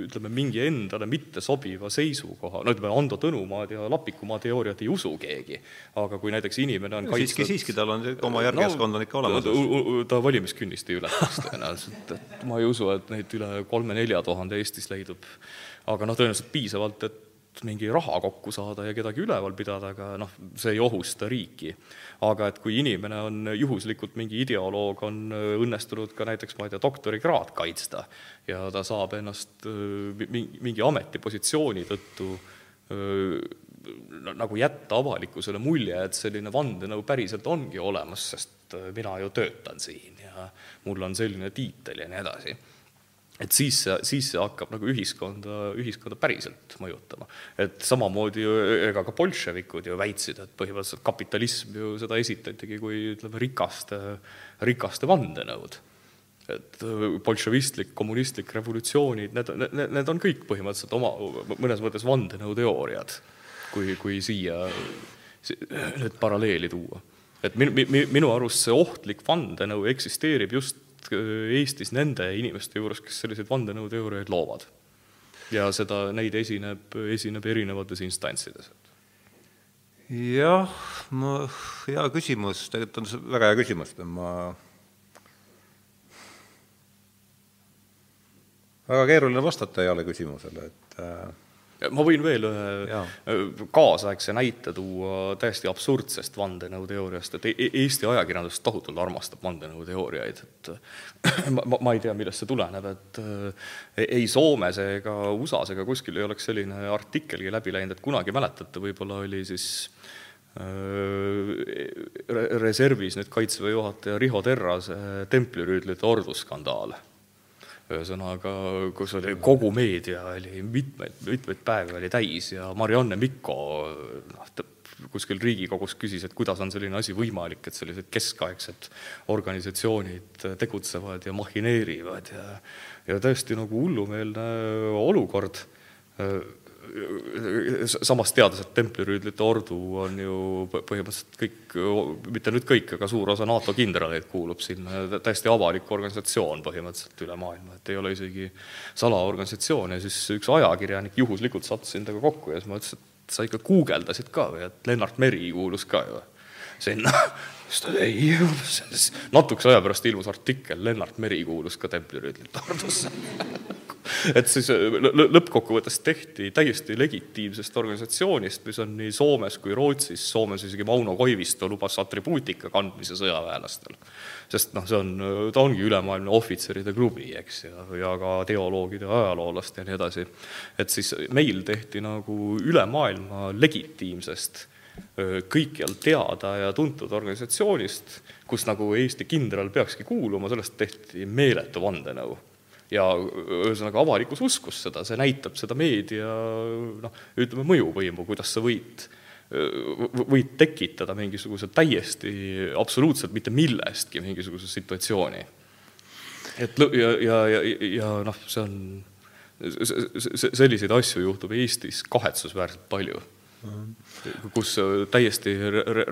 ütleme, mingi endale mittesobiva seisukoha, no ütleme, Ando Tõnumaad ja Lapikumaa teooriat ei usu keegi, aga kui näiteks inimene on no, kaitsnud siiski, siiski tal on oma järgijaskond no, on ikka olemas. ta valimiskünnist ei ületaks tõenäoliselt, et ma ei usu, et neid üle kolme-nelja tuhande Eestis leidub. aga noh, tõenäoliselt piisavalt, et mingi raha kokku saada ja kedagi üleval pidada, aga noh, see ei ohusta riiki. aga et kui inimene on juhuslikult, mingi ideoloog on äh, õnnestunud ka näiteks, ma ei tea, doktorikraad kaitsta ja ta saab ennast äh, mingi ametipositsiooni tõttu äh, nagu jätta avalikkusele mulje, et selline vandenõu päriselt ongi olemas, sest mina ju töötan siin ja mul on selline tiitel ja nii edasi et siis siis see hakkab nagu ühiskonda, ühiskonda päriselt mõjutama. et samamoodi ju ega ka bolševikud ju väitsid, et põhimõtteliselt kapitalism ju seda esitatigi kui ütleme, rikaste, rikaste vandenõud. et bolševistlik, kommunistlik revolutsioonid, need, need, need on kõik põhimõtteliselt oma, mõnes mõttes vandenõuteooriad, kui, kui siia nüüd paralleeli tuua. et minu, minu arust see ohtlik vandenõu eksisteerib just Eestis nende inimeste juures, kes selliseid vandenõuteooriaid loovad. ja seda, neid esineb, esineb erinevates instantsides. jah, ma, hea küsimus, tegelikult on see väga hea küsimus, ma väga keeruline vastata heale küsimusele, et äh, ma võin veel ühe äh, kaasaegse näite tuua täiesti absurdsest vandenõuteooriast, et e-, e-, Eesti ajakirjandus tohutult armastab vandenõuteooriaid, et ma, ma ei tea, millest see tuleneb, et äh, ei Soomes ega USA-s ega kuskil ei oleks selline artikkelgi läbi läinud, et kunagi mäletate, võib-olla oli siis äh, reservis nüüd Kaitseväe juhataja Riho Terrase templirüüdlite ordusskandaal ühesõnaga, kus oli kogu meedia oli mitmeid, mitmeid päevi oli täis ja Marianne Mikko noh, kuskil Riigikogus küsis, et kuidas on selline asi võimalik, et sellised keskaegsed organisatsioonid tegutsevad ja mahineerivad ja ja tõesti nagu hullumeelne olukord samas teades, et templirüüdlite ordu on ju põhimõtteliselt kõik, mitte nüüd kõik, aga suur osa NATO kindraleid kuulub sinna, täiesti avalik organisatsioon põhimõtteliselt üle maailma, et ei ole isegi salaorganisatsioon ja siis üks ajakirjanik juhuslikult sattus endaga kokku ja siis ma ütlesin, et sa ikka guugeldasid ka või, et Lennart Meri kuulus ka ju sinna. Siis ta ei, natukese aja pärast ilmus artikkel, Lennart Meri kuulus ka templirüüdlite ordusse et siis äh, lõppkokkuvõttes tehti täiesti legitiimsest organisatsioonist, mis on nii Soomes kui Rootsis, Soomes isegi Mauno Koivisto lubas atribuutika kandmise sõjaväelastel. sest noh, see on, ta ongi ülemaailmne ohvitseride klubi, eks, ja, ja ka teoloogide, ajaloolaste ja nii edasi. et siis meil tehti nagu üle maailma legitiimsest kõikjal teada ja tuntud organisatsioonist, kus nagu Eesti kindral peakski kuuluma, sellest tehti meeletu vandenõu ja ühesõnaga avalikkus uskus seda, see näitab seda meedia noh, ütleme mõjuvõimu, kuidas sa võid võid tekitada mingisuguse täiesti absoluutselt mitte millestki mingisuguse situatsiooni. et ja, ja, ja, ja noh, see on, selliseid asju juhtub Eestis kahetsusväärselt palju kus täiesti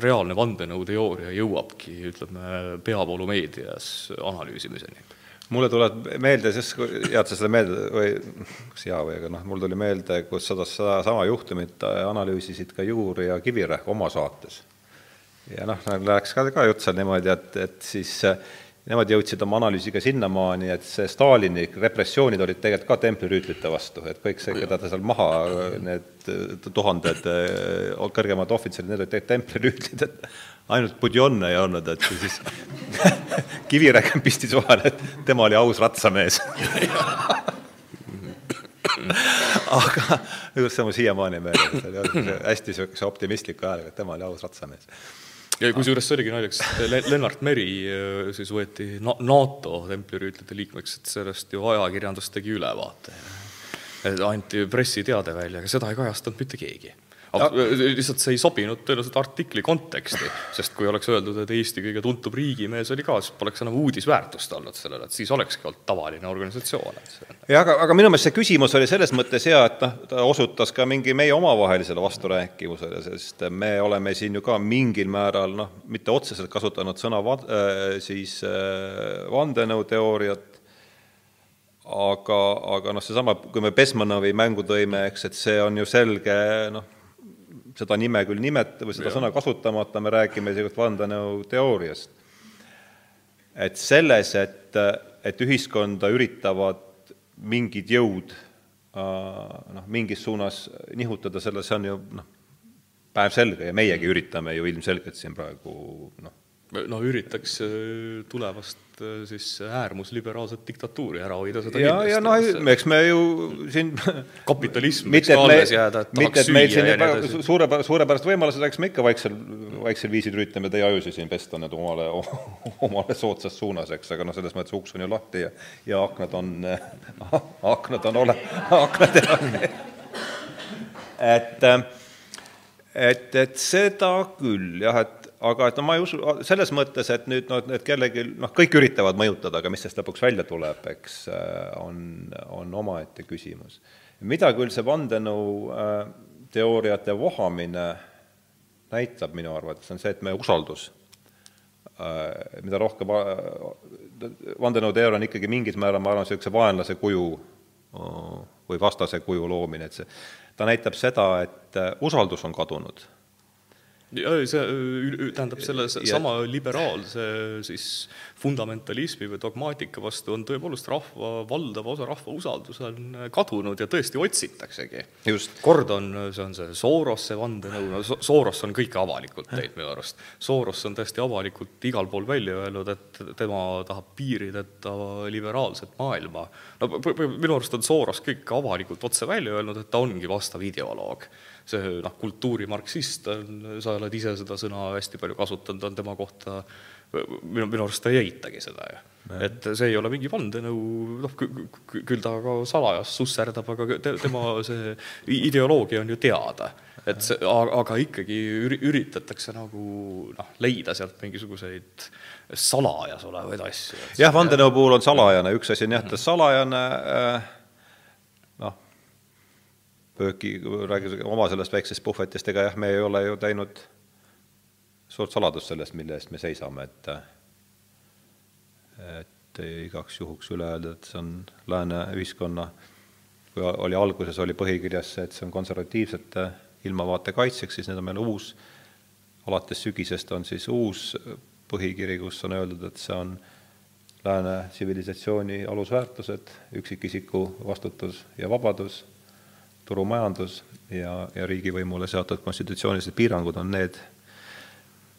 reaalne vandenõuteooria jõuabki, ütleme, peavoolumeedias analüüsimiseni mulle tuleb meelde, sest hea, et sa selle meelde või kas hea või, aga noh, mul tuli meelde, kus seda sama juhtumit analüüsisid ka Juur ja Kivirähk oma saates. ja noh, läks ka, ka jutt seal niimoodi, et, et siis nemad jõudsid oma analüüsiga sinnamaani, et see Stalini repressioonid olid tegelikult ka templirüütlite vastu, et kõik see, keda ta seal maha, need tuhanded äh, kõrgemad ohvitserid, need olid tegelikult templirüütlid, et ainult Budjon ei olnud, et siis Kivirägem pistis vahele, et tema oli aus ratsamees. Aga see on mul siiamaani meeles, see oli hästi niisuguse optimistliku häälega, et tema oli aus ratsamees ja kusjuures see oligi naljakas, Lennart Meri äh, siis võeti NATO templirüütlite liikmeks, et sellest ju ajakirjandus tegi ülevaate. anti pressiteade välja, aga seda ei kajastanud mitte keegi lihtsalt see ei sobinud tõenäoliselt artikli konteksti, sest kui oleks öeldud, et Eesti kõige tuntum riigimees oli ka, siis poleks enam uudisväärtust olnud sellele, et siis olekski olnud tavaline organisatsioon. jah, aga, aga minu meelest see küsimus oli selles mõttes hea, et noh, ta osutas ka mingi meie omavahelisele vasturääkivusele, sest me oleme siin ju ka mingil määral noh, mitte otseselt kasutanud sõna va-, äh, siis äh, vandenõuteooriat, aga, aga noh, seesama, kui me Besmanovi mängu tõime, eks, et see on ju selge noh, seda nime küll nimeta- või seda ja. sõna kasutamata, me räägime tegelikult vandenõuteooriast. et selles, et, et ühiskonda üritavad mingid jõud noh, mingis suunas nihutada, selle, see on ju noh, päevselge ja meiegi üritame ju ilmselgelt siin praegu noh, no üritaks äh, tulevast äh, siis äärmusliberaalset diktatuuri ära hoida, seda ja, ja noh, eks me ju siin kapitalism võiks ka alles jääda, et tahaks süüa ja nii edasi. suurepärased, suurepärased võimalused, eks me ikka vaiksel, vaiksel viisil üritame teie ajusid siin pesta nüüd omale, omale soodsas suunas, eks, aga noh, selles mõttes uks on ju lahti ja, ja aknad on, aknad on ole-, aknad on et, et, et seda küll jah, et aga et no ma ei usu, selles mõttes, et nüüd noh, et kellelgi noh, kõik üritavad mõjutada, aga mis sellest lõpuks välja tuleb, eks äh, on, on omaette küsimus. mida küll see vandenõu äh, vohamine näitab minu arvates, on see, et meie usaldus, äh, mida rohkem vandenõuteooria on ikkagi mingis määral, ma arvan, niisuguse vaenlase kuju või vastase kuju loomine, et see, ta näitab seda, et usaldus on kadunud see tähendab selle sama liberaalse siis fundamentalismi või dogmaatika vastu on tõepoolest rahva, valdav osa rahva usaldus on kadunud ja tõesti otsitaksegi. kord on, see on see Sorosse vandenõu, no Soros on kõike avalikult teinud minu arust. Soros on täiesti avalikult igal pool välja öelnud, et tema tahab piirideta liberaalset maailma. no minu arust on Soros kõik avalikult otse välja öelnud, et ta ongi vastav ideoloog see noh, kultuurimarksist on, sa oled ise seda sõna hästi palju kasutanud, on tema kohta minu, minu arust ta ei eitagi seda ju. et see ei ole mingi vandenõu, noh, küll ta ka salajas susserdab, aga te, tema see ideoloogia on ju teada. et see, aga ikkagi üritatakse nagu noh, leida sealt mingisuguseid salajas olevaid asju. jah, vandenõu puhul on salajane, üks asi on jah, ta salajane äh, pööki, räägime oma sellest väiksest puhvetist, ega jah, me ei ole ju teinud suurt saladust sellest, mille eest me seisame, et et igaks juhuks üle öelda, et see on lääne ühiskonna, kui oli alguses, oli põhikirjas see, et see on konservatiivsete ilmavaate kaitseks, siis nüüd on meil uus, alates sügisest on siis uus põhikiri, kus on öeldud, et see on lääne tsivilisatsiooni alusväärtused, üksikisiku vastutus ja vabadus turumajandus ja, ja riigivõimule seatud konstitutsioonilised piirangud on need,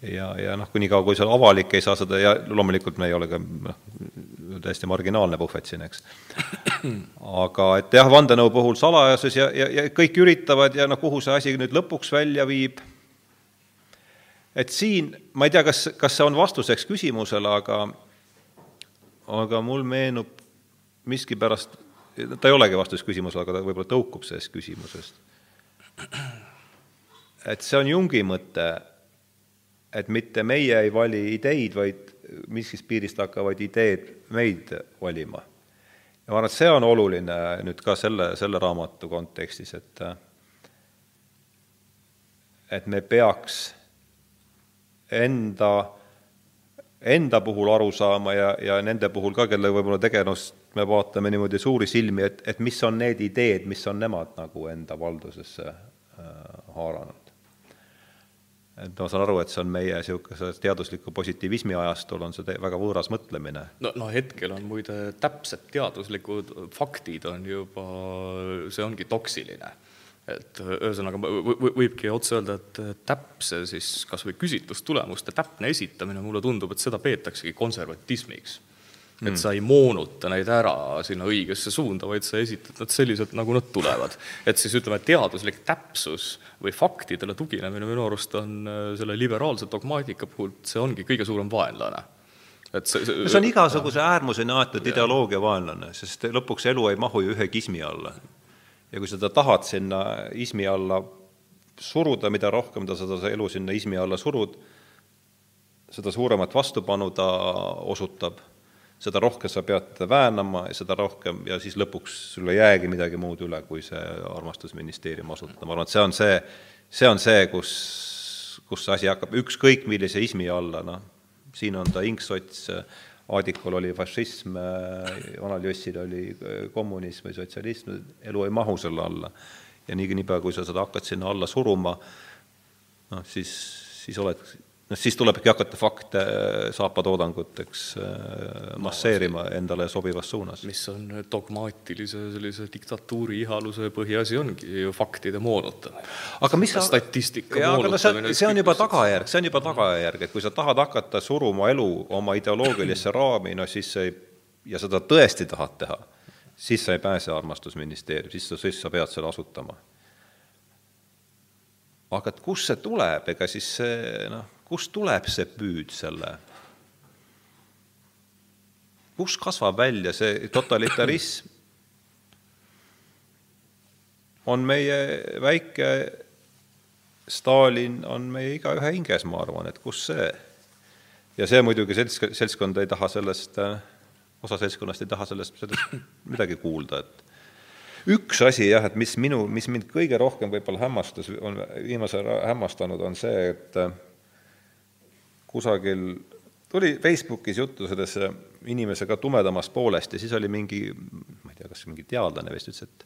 ja, ja noh, kuniikaua, kui see avalik ei saa seda ja loomulikult me ei ole ka noh, täiesti marginaalne puhvet siin, eks. aga et jah, vandenõu puhul salajasus ja, ja, ja kõik üritavad ja noh, kuhu see asi nüüd lõpuks välja viib, et siin, ma ei tea, kas, kas see on vastuseks küsimusele, aga aga mul meenub miskipärast ta ei olegi vastus küsimusele, aga ta võib-olla tõukub sellest küsimusest. et see on Jungi mõte, et mitte meie ei vali ideid, vaid miskist piirist hakkavad ideed meid valima. ja ma arvan, et see on oluline nüüd ka selle, selle raamatu kontekstis, et et me peaks enda, enda puhul aru saama ja, ja nende puhul ka, kelle võib-olla tegevust me vaatame niimoodi suuri silmi, et, et mis on need ideed, mis on nemad nagu enda valdusesse äh, haaranud. et ma saan aru, et see on meie niisuguse teadusliku positiivismi ajastul on see väga võõras mõtlemine. no, no hetkel on muide täpsed teaduslikud faktid on juba, see ongi toksiline. et ühesõnaga võ- võ- võibki otse öelda, et täpse siis kas või küsitlustulemuste täpne esitamine, mulle tundub, et seda peetaksegi konservatismiks et sa ei moonuta neid ära sinna õigesse suunda, vaid sa esitad nad selliselt, nagu nad tulevad. et siis ütleme, teaduslik täpsus või faktidele tuginemine minu arust on äh, selle liberaalse dogmaatika puhul, see ongi kõige suurem vaenlane. et see, no see on igasuguse äärmuseni aetud ideoloogia vaenlane, sest lõpuks elu ei mahu ju ühe kismi alla. ja kui sa ta tahad sinna ismi alla suruda, mida rohkem ta seda elu sinna ismi alla surud, seda suuremat vastupanu ta osutab seda rohkem sa pead väänama ja seda rohkem ja siis lõpuks sul ei jäägi midagi muud üle, kui see armastusministeerium asutada, ma arvan, et see on see, see on see, kus, kus see asi hakkab ükskõik millise ismi alla, noh, siin on ta inksots, Aadikul oli fašism, vanal Jossil oli kommunism või sotsialism, elu ei mahu selle alla. ja nii, niipea, kui sa seda hakkad sinna alla suruma, noh, siis, siis oled noh, siis tulebki hakata fakte saapatoodanguteks masseerima endale sobivas suunas. mis on dogmaatilise sellise diktatuuri ihaluse põhiasi, ongi ju faktide moonutamine. aga mis sa statistika jaa, aga no see, moonutamine. on juba tagajärg, see on juba tagajärg, et kui sa tahad hakata suruma elu oma ideoloogilisse raami, no siis see ei, ja seda tõesti tahad teha, siis sa ei pääse armastusministeerium, siis sa, siis sa pead selle asutama. aga et kust see tuleb, ega siis see noh, kust tuleb see püüd selle, kust kasvab välja see totalitarism, on meie väike Stalin on meie igaühe hinges, ma arvan, et kus see. ja see muidugi selts-, seltskond ei taha sellest, osa seltskonnast ei taha sellest, sellest midagi kuulda, et üks asi jah, et mis minu, mis mind kõige rohkem võib-olla hämmastas, on viimasel ajal hämmastanud, on see, et kusagil tuli Facebookis juttu sellest inimesega tumedamast poolest ja siis oli mingi, ma ei tea, kas mingi teadlane vist ütles, et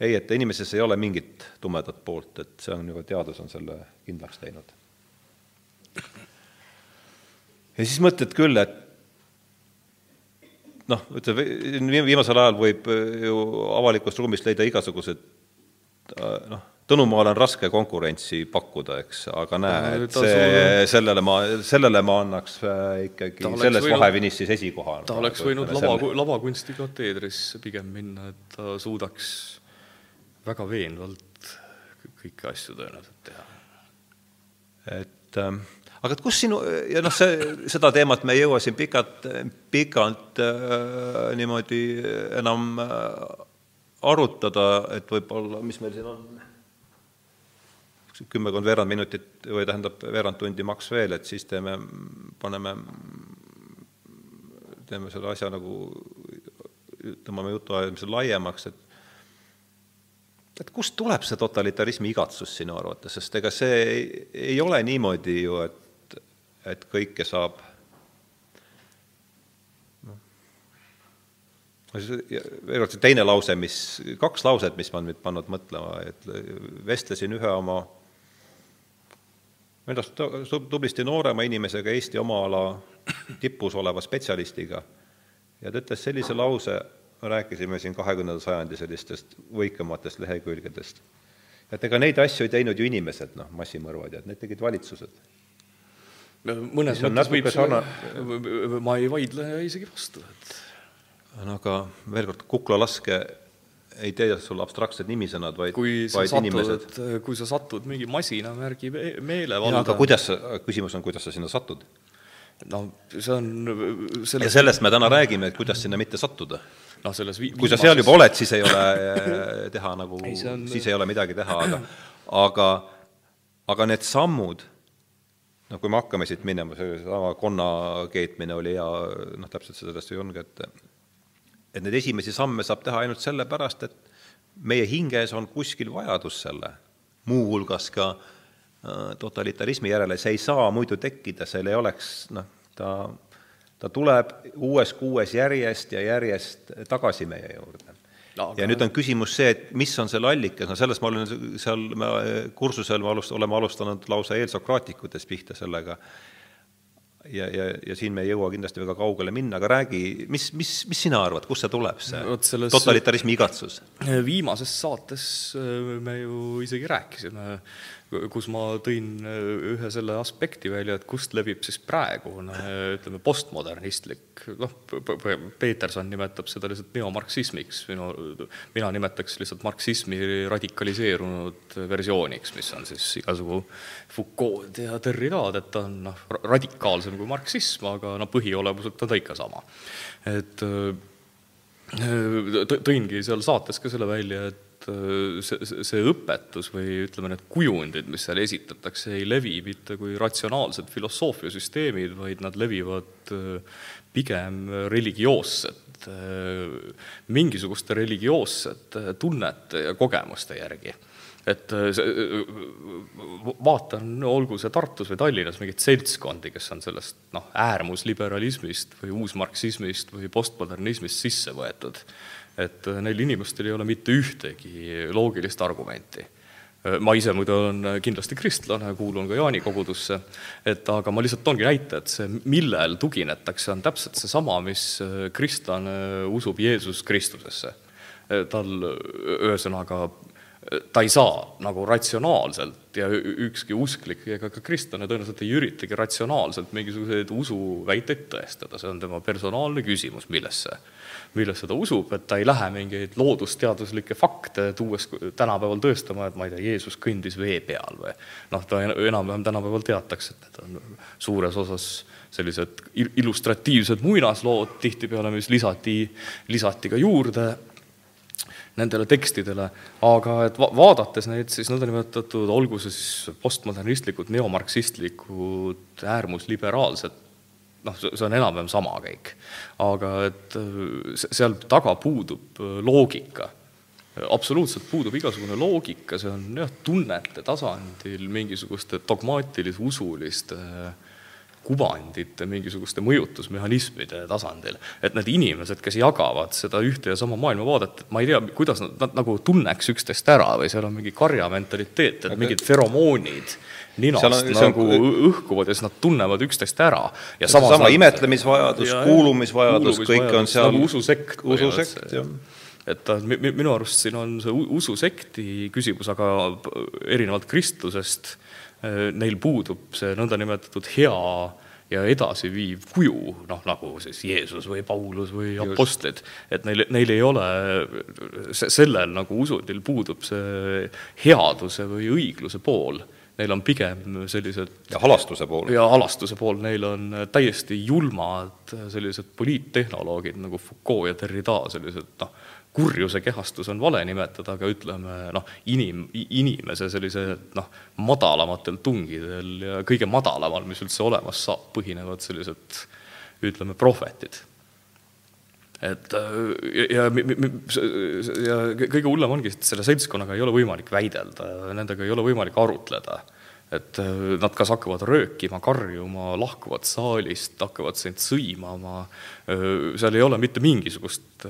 ei, et inimeses ei ole mingit tumedat poolt, et see on juba, teadus on selle kindlaks teinud. ja siis mõtled küll, et noh, ütleme, viimasel ajal võib ju avalikust ruumist leida igasugused noh, Tõnumaal on raske konkurentsi pakkuda, eks, aga näe, et see, sellele ma, sellele ma annaks ikkagi selles võinud, vahefinissis esikoha. ta oleks võinud lava, lavakunsti kateedris pigem minna, et ta suudaks väga veenvalt kõiki asju tõenäoliselt teha. et ähm, aga et kus sinu, ja noh, see, seda teemat me ei jõua siin pikalt, pikalt äh, niimoodi enam äh, arutada, et võib-olla, mis meil siin on, kümmekond veerand minutit või tähendab, veerand tundi maks veel, et siis teeme, paneme, teeme selle asja nagu, tõmbame jutuajamise laiemaks, et et kust tuleb see totalitarismi igatsus sinu arvates, sest ega see ei, ei ole niimoodi ju, et, et kõike saab veel kord see teine lause, mis, kaks lauset, mis ma nüüd pannud mõtlema, et vestlesin ühe oma endast tublisti noorema inimesega, Eesti oma ala tipus oleva spetsialistiga ja ta ütles sellise lause, rääkisime siin kahekümnenda sajandi sellistest võikamatest lehekülgedest, et ega neid asju ei teinud ju inimesed, noh, massimõrvad ja need tegid valitsused. mõnes mõttes võib sarna... ma ei vaidle isegi vastu, et no aga veel kord, kuklalaske ei tee sulle abstraktsed nimisõnad, vaid, vaid satud, inimesed. kui sa satud mingi masinamärgi meelevalda. aga kuidas sa, küsimus on, kuidas sa sinna satud? no see on selles... ja sellest me täna räägime, et kuidas sinna mitte sattuda. noh, selles vi-... kui sa seal juba oled, siis ei ole äh, teha nagu, on... siis ei ole midagi teha, aga aga, aga need sammud, noh, kui me hakkame siit minema, seesama konna keetmine oli hea, noh, täpselt sellest ju ongi, et et neid esimesi samme saab teha ainult sellepärast, et meie hinges on kuskil vajadus selle, muuhulgas ka äh, totalitarismi järele, see ei saa muidu tekkida, seal ei oleks noh, ta, ta tuleb uues kuues järjest ja järjest tagasi meie juurde. no, ja nüüd on küsimus see, et mis on selle allikas, no sellest ma olen seal me kursusel me alust-, oleme alustanud lausa eelsokraatikutest pihta sellega ja, ja, ja siin me ei jõua kindlasti väga kaugele minna, aga räägi, mis, mis, mis sina arvad, kust see tuleb, see Võt selles... totalitarismi igatsus? viimases saates äh, me ju isegi rääkisime kus ma tõin äh, ühe selle aspekti välja, et kust levib siis praegune ütleme, postmodernistlik, noh, Peterson nimetab seda lihtsalt neomarksismiks, minu, mina nimetaks lihtsalt marksismi radikaliseerunud versiooniks, mis on siis igasugu Foucault ja Derridaad, et ta on noh, radikaalsem kui marksism, aga noh, põhiolemuselt on ta ikka sama. et äh, tõingi seal saates ka selle välja, et see, see õpetus või ütleme, need kujundid, mis seal esitatakse, ei levi mitte kui ratsionaalsed filosoofiasüsteemid, vaid nad levivad äh, pigem religioossete, äh, mingisuguste religioossete tunnete ja kogemuste järgi. Et vaatan, olgu see Tartus või Tallinnas, mingeid seltskondi, kes on sellest noh, äärmusliberalismist või uusmarksismist või postmodernismist sisse võetud et neil inimestel ei ole mitte ühtegi loogilist argumenti. Ma ise muidu olen kindlasti kristlane, kuulun ka Jaani kogudusse, et aga ma lihtsalt toongi näite, et see, millel tuginetakse, on täpselt seesama, mis kristlane usub Jeesus Kristusesse. tal ühesõnaga ta ei saa nagu ratsionaalselt ja ükski usklik ega ka kristlane tõenäoliselt ei üritagi ratsionaalselt mingisuguseid usuväiteid tõestada, see on tema personaalne küsimus, millesse millesse ta usub, et ta ei lähe mingeid loodusteaduslikke fakte tuues tänapäeval tõestama, et ma ei tea, Jeesus kõndis vee peal või noh, ta enam-vähem tänapäeval teatakse, et need on suures osas sellised illustratiivsed muinaslood tihtipeale, mis lisati, lisati ka juurde nendele tekstidele, aga et va vaadates neid siis nõndanimetatud, olgu see siis postmodernistlikud, neomarksistlikud, äärmusliberaalsed noh, see on enam-vähem sama kõik. aga et äh, seal taga puudub äh, loogika. absoluutselt puudub igasugune loogika, see on jah, tunnete tasandil mingisuguste dogmaatilise, usuliste äh, kuvandite, mingisuguste mõjutusmehhanismide tasandil. et need inimesed, kes jagavad seda ühte ja sama maailmavaadet, et ma ei tea, kuidas nad, nad nagu tunneks üksteist ära või seal on mingi karja mentaliteet, et mingid feromoonid ninast on, nagu on, õhkuvad ja siis nad tunnevad üksteist ära. ja sama, sama imetlemisvajadus, kuulumisvajadus, kõik on seal nagu ususekt. ususekt, jah et minu arust siin on see ususekti küsimus, aga erinevalt kristlusest eh, neil puudub see nõndanimetatud hea ja edasiviiv kuju, noh nagu siis Jeesus või Paulus või Just. apostlid, et neil, neil ei ole, sellel nagu usundil puudub see headuse või õigluse pool neil on pigem sellised ja halastuse pool. ja halastuse pool, neil on täiesti julmad sellised poliittehnoloogid nagu Foucault ja Derrida, sellised noh, kurjuse kehastus on vale nimetada, aga ütleme noh, inim, inimese sellise noh, madalamatel tungidel ja kõige madalamal, mis üldse olemas saab, põhinevad sellised ütleme, prohvetid et ja, ja, ja kõige hullem ongi, et selle seltskonnaga ei ole võimalik väidelda, nendega ei ole võimalik arutleda. et nad kas hakkavad röökima, karjuma, lahkuvad saalist, hakkavad sind sõimama, seal ei ole mitte mingisugust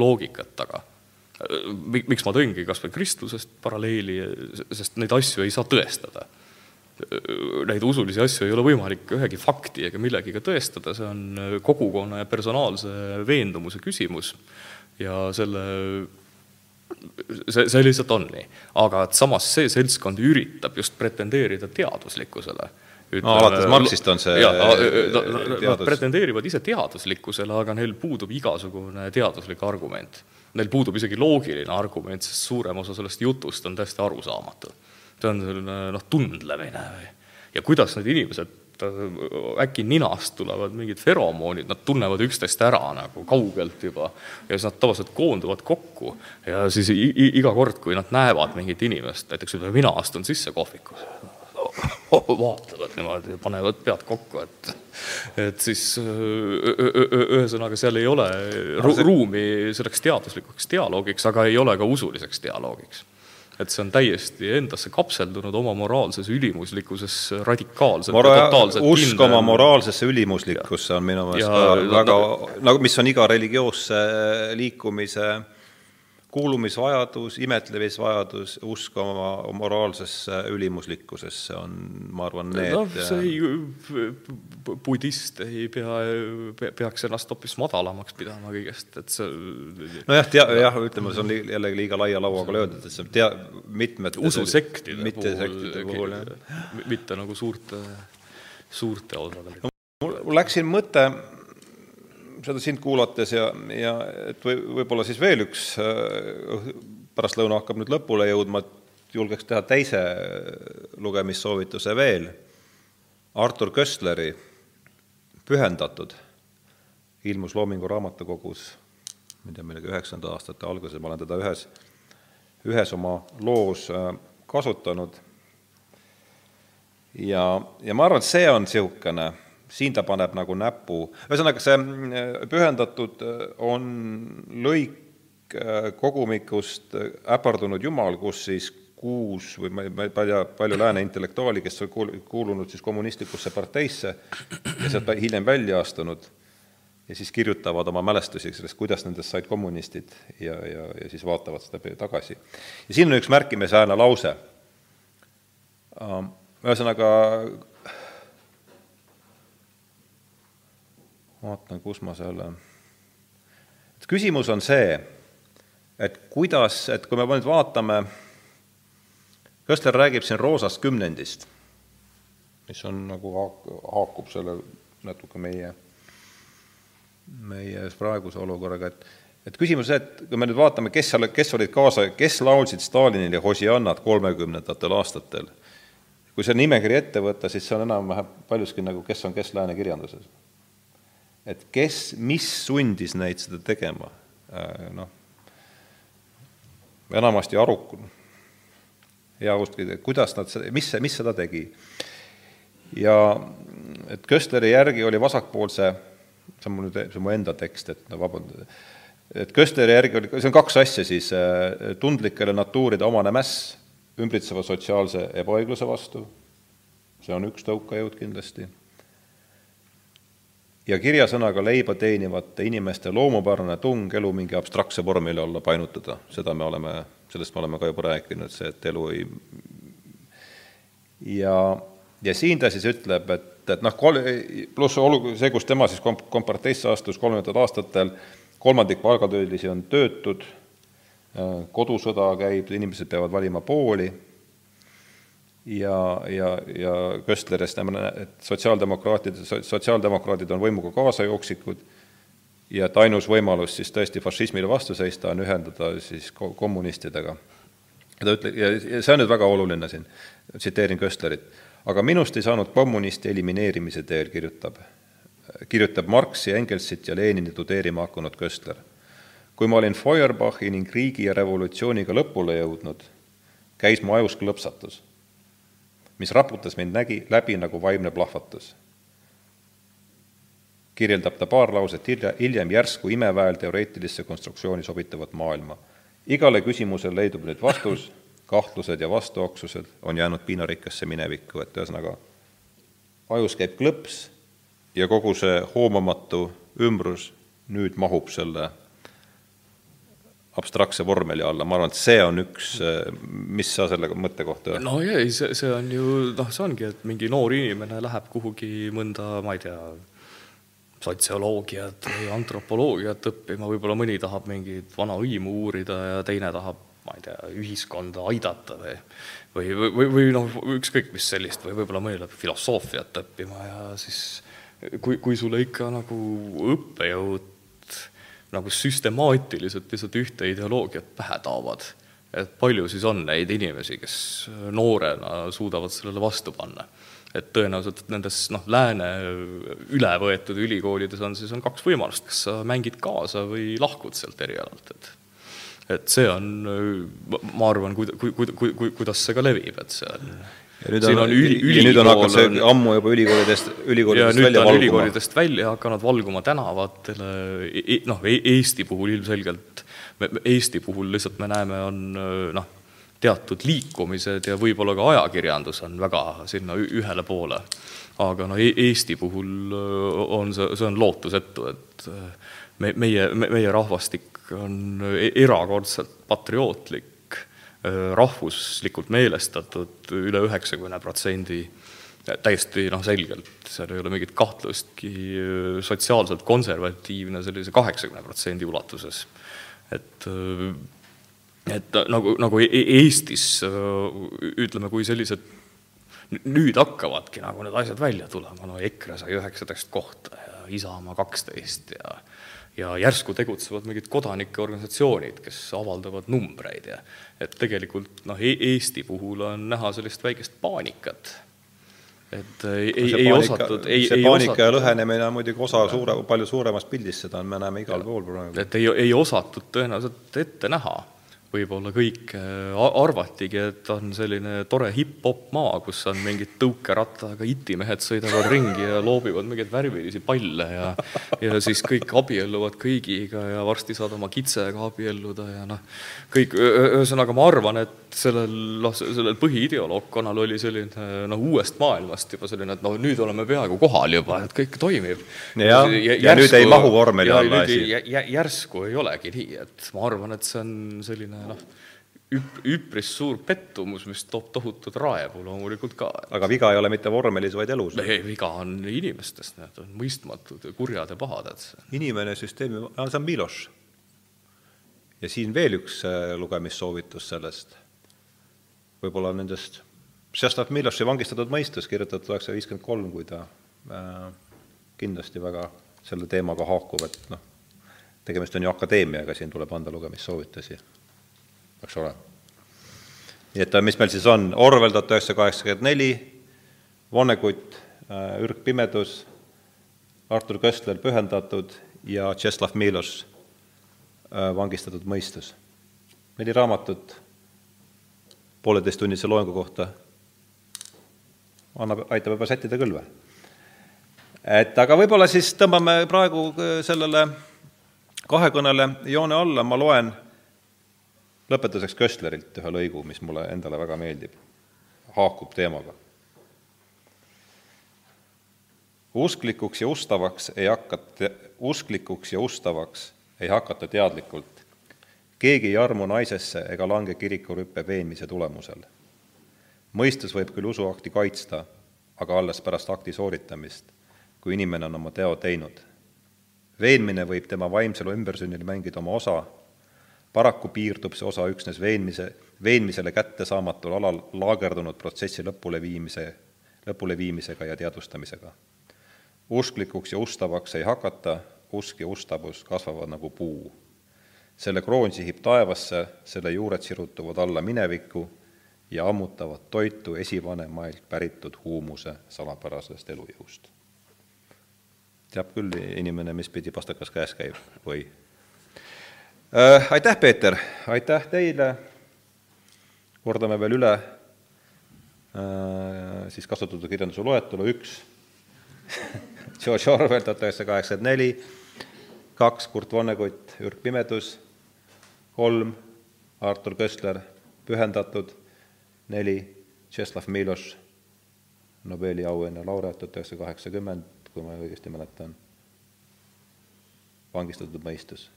loogikat taga. miks ma tõingi kas või kristlusest paralleeli, sest neid asju ei saa tõestada neid usulisi asju ei ole võimalik ühegi fakti ega millegiga tõestada, see on kogukonna ja personaalse veendumuse küsimus ja selle, see, see lihtsalt on nii. aga et samas see seltskond üritab just pretendeerida teaduslikkusele no alates Marxist on see ja, teadus... Nad pretendeerivad ise teaduslikkusele, aga neil puudub igasugune teaduslik argument. Neil puudub isegi loogiline argument, sest suurem osa sellest jutust on täiesti arusaamatu see on selline noh, tundlemine või? Ja kuidas need inimesed äkki ninast tulevad mingid feromoonid, nad tunnevad üksteist ära nagu kaugelt juba ja siis nad tavaliselt koonduvad kokku ja siis iga kord, kui nad näevad mingit inimest, näiteks ütleme, mina astun sisse kohvikusse, vaatavad niimoodi, panevad pead kokku, et et siis ühesõnaga seal ei ole ru ruumi selleks teaduslikuks dialoogiks, aga ei ole ka usuliseks dialoogiks et see on täiesti endasse kapseldunud oma moraalses ülimuslikkuses radikaalselt Mora ja totaalselt usk kindel. oma moraalsesse ülimuslikkusse on minu meelest väga, väga, nagu mis on iga religioosse liikumise kuulumisvajadus, imetlemisvajadus, usk oma moraalsesse ülimuslikkusesse on, ma arvan, need noh, see ei, budist ei pea, peaks ennast hoopis madalamaks pidama kõigest, et see nojah, tea-, jah, ütleme, see on jällegi liiga laia lauaga löödud, et see tea-, mitmed ususektide mitte puhul, puhul, jah. mitte nagu suurte, suurte osadega. mul läks siin mõte seda sind kuulates ja, ja et või, võib-olla siis veel üks äh, pärastlõuna hakkab nüüd lõpule jõudma, et julgeks teha teise lugemissoovituse veel. Artur Köstleri Pühendatud ilmus Loomingu Raamatukogus, ma ei tea, millega üheksanda aastate alguses, ma olen teda ühes, ühes oma loos äh, kasutanud. ja, ja ma arvan, et see on niisugune siin ta paneb nagu näpu, ühesõnaga see mm, pühendatud äh, on lõik äh, kogumikust äh, Äpardunud jumal, kus siis kuus või ma ei, ma ei tea, palju lääne intellektuaali, kes on kuulunud siis kommunistlikusse parteisse ja sealt hiljem välja astunud, ja siis kirjutavad oma mälestusi sellest, kuidas nendest said kommunistid ja, ja, ja siis vaatavad seda tagasi. ja siin on üks märkimisväärne lause. Ühesõnaga, vaatan, kus ma selle, et küsimus on see, et kuidas, et kui me nüüd vaatame, Köstler räägib siin roosast kümnendist, mis on nagu haak-, haakub selle natuke meie, meie praeguse olukorraga, et et küsimus et kui me nüüd vaatame, kes seal, kes olid kaasa, kes laulsid Stalinile Hosiannat kolmekümnendatel aastatel, kui see nimekiri ette võtta, siis see on enam-vähem paljuski nagu kes on kes lääne kirjanduses et kes, mis sundis neid seda tegema, äh, noh, enamasti aruk-, hea uskida, kuidas nad mis, mis seda tegi. ja et Köstleri järgi oli vasakpoolse, see on mul nüüd, see on mu enda tekst, et no vabandage, et Köstleri järgi oli, see on kaks asja siis, äh, tundlikele natuuride omane mäss ümbritseva sotsiaalse ebaõigluse vastu, see on üks tõukajõud kindlasti ja kirjasõnaga leiba teenivate inimeste loomupärane tung elu mingi abstraktse vormile alla painutada, seda me oleme, sellest me oleme ka juba rääkinud, see, et elu ei ja, ja siin ta siis ütleb, et, et noh, kol-, pluss olu-, see, kus tema siis komp-, komparteisse astus kolmekümnendatel aastatel, kolmandik palgatöölisi on töötud, kodusõda käib, inimesed peavad valima pooli ja, ja, ja Köstlerist näeme, et sotsiaaldemokraatid, sotsiaaldemokraadid on võimuga kaasajooksikud ja et ainus võimalus siis tõesti fašismile vastu seista on ühendada siis kommunistidega. ja ta ütleb, ja see on nüüd väga oluline siin, tsiteerin Köstlerit, aga minust ei saanud kommunisti elimineerimise teel, kirjutab, kirjutab Marxi, Engelsit ja Leninit tudeerima hakanud Köstler. kui ma olin Feuerbachi ning riigi ja revolutsiooniga lõpule jõudnud, käis mu ajus klõpsatus mis raputas mind nägi läbi nagu vaimne plahvatus. kirjeldab ta paar lauset hilja, hiljem järsku imeväel teoreetilisse konstruktsiooni sobitavat maailma. igale küsimusele leidub nüüd vastus, kahtlused ja vastuoksused on jäänud piinarikkasse minevikku, et ühesõnaga ajus käib klõps ja kogu see hoomamatu ümbrus nüüd mahub selle abstraktse vormeli alla, ma arvan, et see on üks, mis sa selle mõtte kohta no ei, see, see on ju noh, see ongi, et mingi noor inimene läheb kuhugi mõnda, ma ei tea, sotsioloogiat või antropoloogiat õppima, võib-olla mõni tahab mingit vana hõimu uurida ja teine tahab, ma ei tea, ühiskonda aidata või või, või, või, noh, ükskõik mis sellist või võib-olla mõni läheb filosoofiat õppima ja siis kui, kui sulle ikka nagu õppejõud nagu süstemaatiliselt lihtsalt ühte ideoloogiat pähe taovad. et palju siis on neid inimesi, kes noorena suudavad sellele vastu panna. et tõenäoliselt nendes noh, lääne üle võetud ülikoolides on siis, on kaks võimalust, kas sa mängid kaasa või lahkud sealt erialalt, et et see on, ma arvan, kui, kui, kui, kui, kuidas see ka levib, et see on ja nüüd on, on üli, üli, nüüd on hakanud see on, ammu juba ülikoolidest, ülikoolidest välja valguma. ülikoolidest välja hakanud valguma tänavatele, e, e, noh, Eesti puhul ilmselgelt, Eesti puhul lihtsalt me näeme, on noh, teatud liikumised ja võib-olla ka ajakirjandus on väga sinna ühele poole. aga no Eesti puhul on see, see on lootusetu, et me, meie, meie rahvastik on e-, erakordselt patriootlik, rahvuslikult meelestatud üle üheksakümne protsendi, täiesti noh, selgelt, seal ei ole mingit kahtlustki, sotsiaalselt konservatiivne sellise kaheksakümne protsendi ulatuses. et et nagu, nagu e-, Eestis ütleme, kui sellised nüüd hakkavadki nagu need asjad välja tulema, no EKRE sai üheksateist kohta ja Isamaa kaksteist ja ja järsku tegutsevad mingid kodanikeorganisatsioonid, kes avaldavad numbreid ja et tegelikult noh e, Eesti puhul on näha sellist väikest paanikat. et ei, ei, ei osatud, ei, ei paanika ja lõhenemine on muidugi osa suure, palju suuremast pildist, seda me näeme igal pool praegu. et ei, ei osatud tõenäoliselt ette näha võib-olla kõik äh, arvatigi, et on selline tore hip-hop maa, kus on mingid tõukerattaga itimehed sõidavad ringi ja loobivad mingeid värvilisi palle ja ja siis kõik abielluvad kõigiga ja varsti saad oma kitsega abielluda ja noh, kõik, ühesõnaga ma arvan, et sellel, noh, sellel põhiideoloogiakonnal oli selline noh, uuest maailmast juba selline, et noh, nüüd oleme peaaegu kohal juba, et kõik toimib. ja, ja, ja nüüd ei mahu vormeli alla asi. järsku ei olegi nii, et ma arvan, et see on selline noh, üp-, üpris suur pettumus, mis toob tohutut raevu loomulikult ka. aga viga ei ole mitte vormelis, vaid elus? ei, viga on inimestes, need on mõistmatud ja kurjad ja pahad, et inimene süsteemi, see on Miloš. ja siin veel üks äh, lugemissoovitus sellest, võib-olla nendest, Šestov Miloši vangistatud mõistus, kirjutatud üheksasada viiskümmend kolm, kui ta äh, kindlasti väga selle teemaga haakub, et noh, tegemist on ju akadeemiaga, siin tuleb anda lugemissoovitusi eks ole. nii et mis meil siis on, Orwell tuhat üheksasada kaheksakümmend neli, Vonnegut, äh, Ürgpimedus, Artur Köstler Pühendatud ja Tšeslav Miloš äh, Vangistatud mõistus. neli raamatut pooleteisttunnise loengu kohta annab, aitab juba sättida kõlve. et aga võib-olla siis tõmbame praegu äh, sellele kahekõnele joone alla, ma loen lõpetuseks Köstlerilt ühe lõigu, mis mulle endale väga meeldib, haakub teemaga. usklikuks ja ustavaks ei hakata, usklikuks ja ustavaks ei hakata teadlikult. keegi ei armu naisesse ega lange kirikurüppe veenmise tulemusel. mõistus võib küll usuakti kaitsta, aga alles pärast akti sooritamist, kui inimene on oma teo teinud. veenmine võib tema vaimsel ümbersünnil mängida oma osa paraku piirdub see osa üksnes veenmise, veenmisele kättesaamatul alal laagerdunud protsessi lõpuleviimise, lõpuleviimisega ja teadvustamisega. usklikuks ja ustavaks ei hakata, usk ja ustavus kasvavad nagu puu. selle kroon sihib taevasse, selle juured sirutuvad alla minevikku ja ammutavad toitu esivanemailt päritud huumuse salapärasest elujõust. teab küll inimene, mis pidi pastakas käes käib või aitäh, Peeter, aitäh teile, kordame veel üle. Äh, siis kasutatud kirjanduse loetelu, üks. George Orwell, tuhat üheksasada kaheksakümmend neli, kaks. Kurt Vonnegut, Ürg pimedus, kolm. Artur Köstler, Pühendatud, neli. Tšeslav Miloš, Nobeli auhinna laureaat tuhat üheksasada kaheksakümmend, kui ma õigesti mäletan, vangistatud mõistus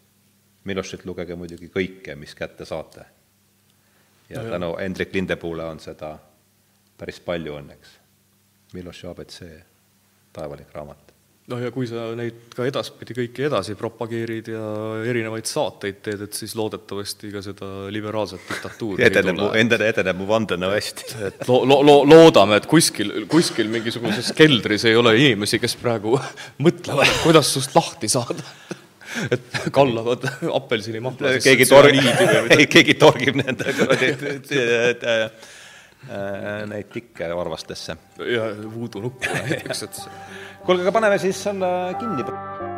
Milošilt lugege muidugi kõike, mis kätte saate. ja no, tänu Hendrik Lindepuule on seda päris palju õnneks. Miloši abc, taevalik raamat. noh, ja kui sa neid ka edaspidi kõiki edasi propageerid ja erinevaid saateid teed, et siis loodetavasti ka seda liberaalset diktatuuri edeneb mu, endale edeneb mu vandenõu hästi. et lo-, lo-, lo-, loodame, et kuskil, kuskil mingisuguses keldris ei ole inimesi, kes praegu mõtlevad, kuidas sust lahti saada et kallavad apelsinimahla keegi torgib, keegi torgib nende kuradi äh, neid tikke varvastesse. ja voodoo nuppu näiteks, et kuulge, aga paneme siis selle kinni.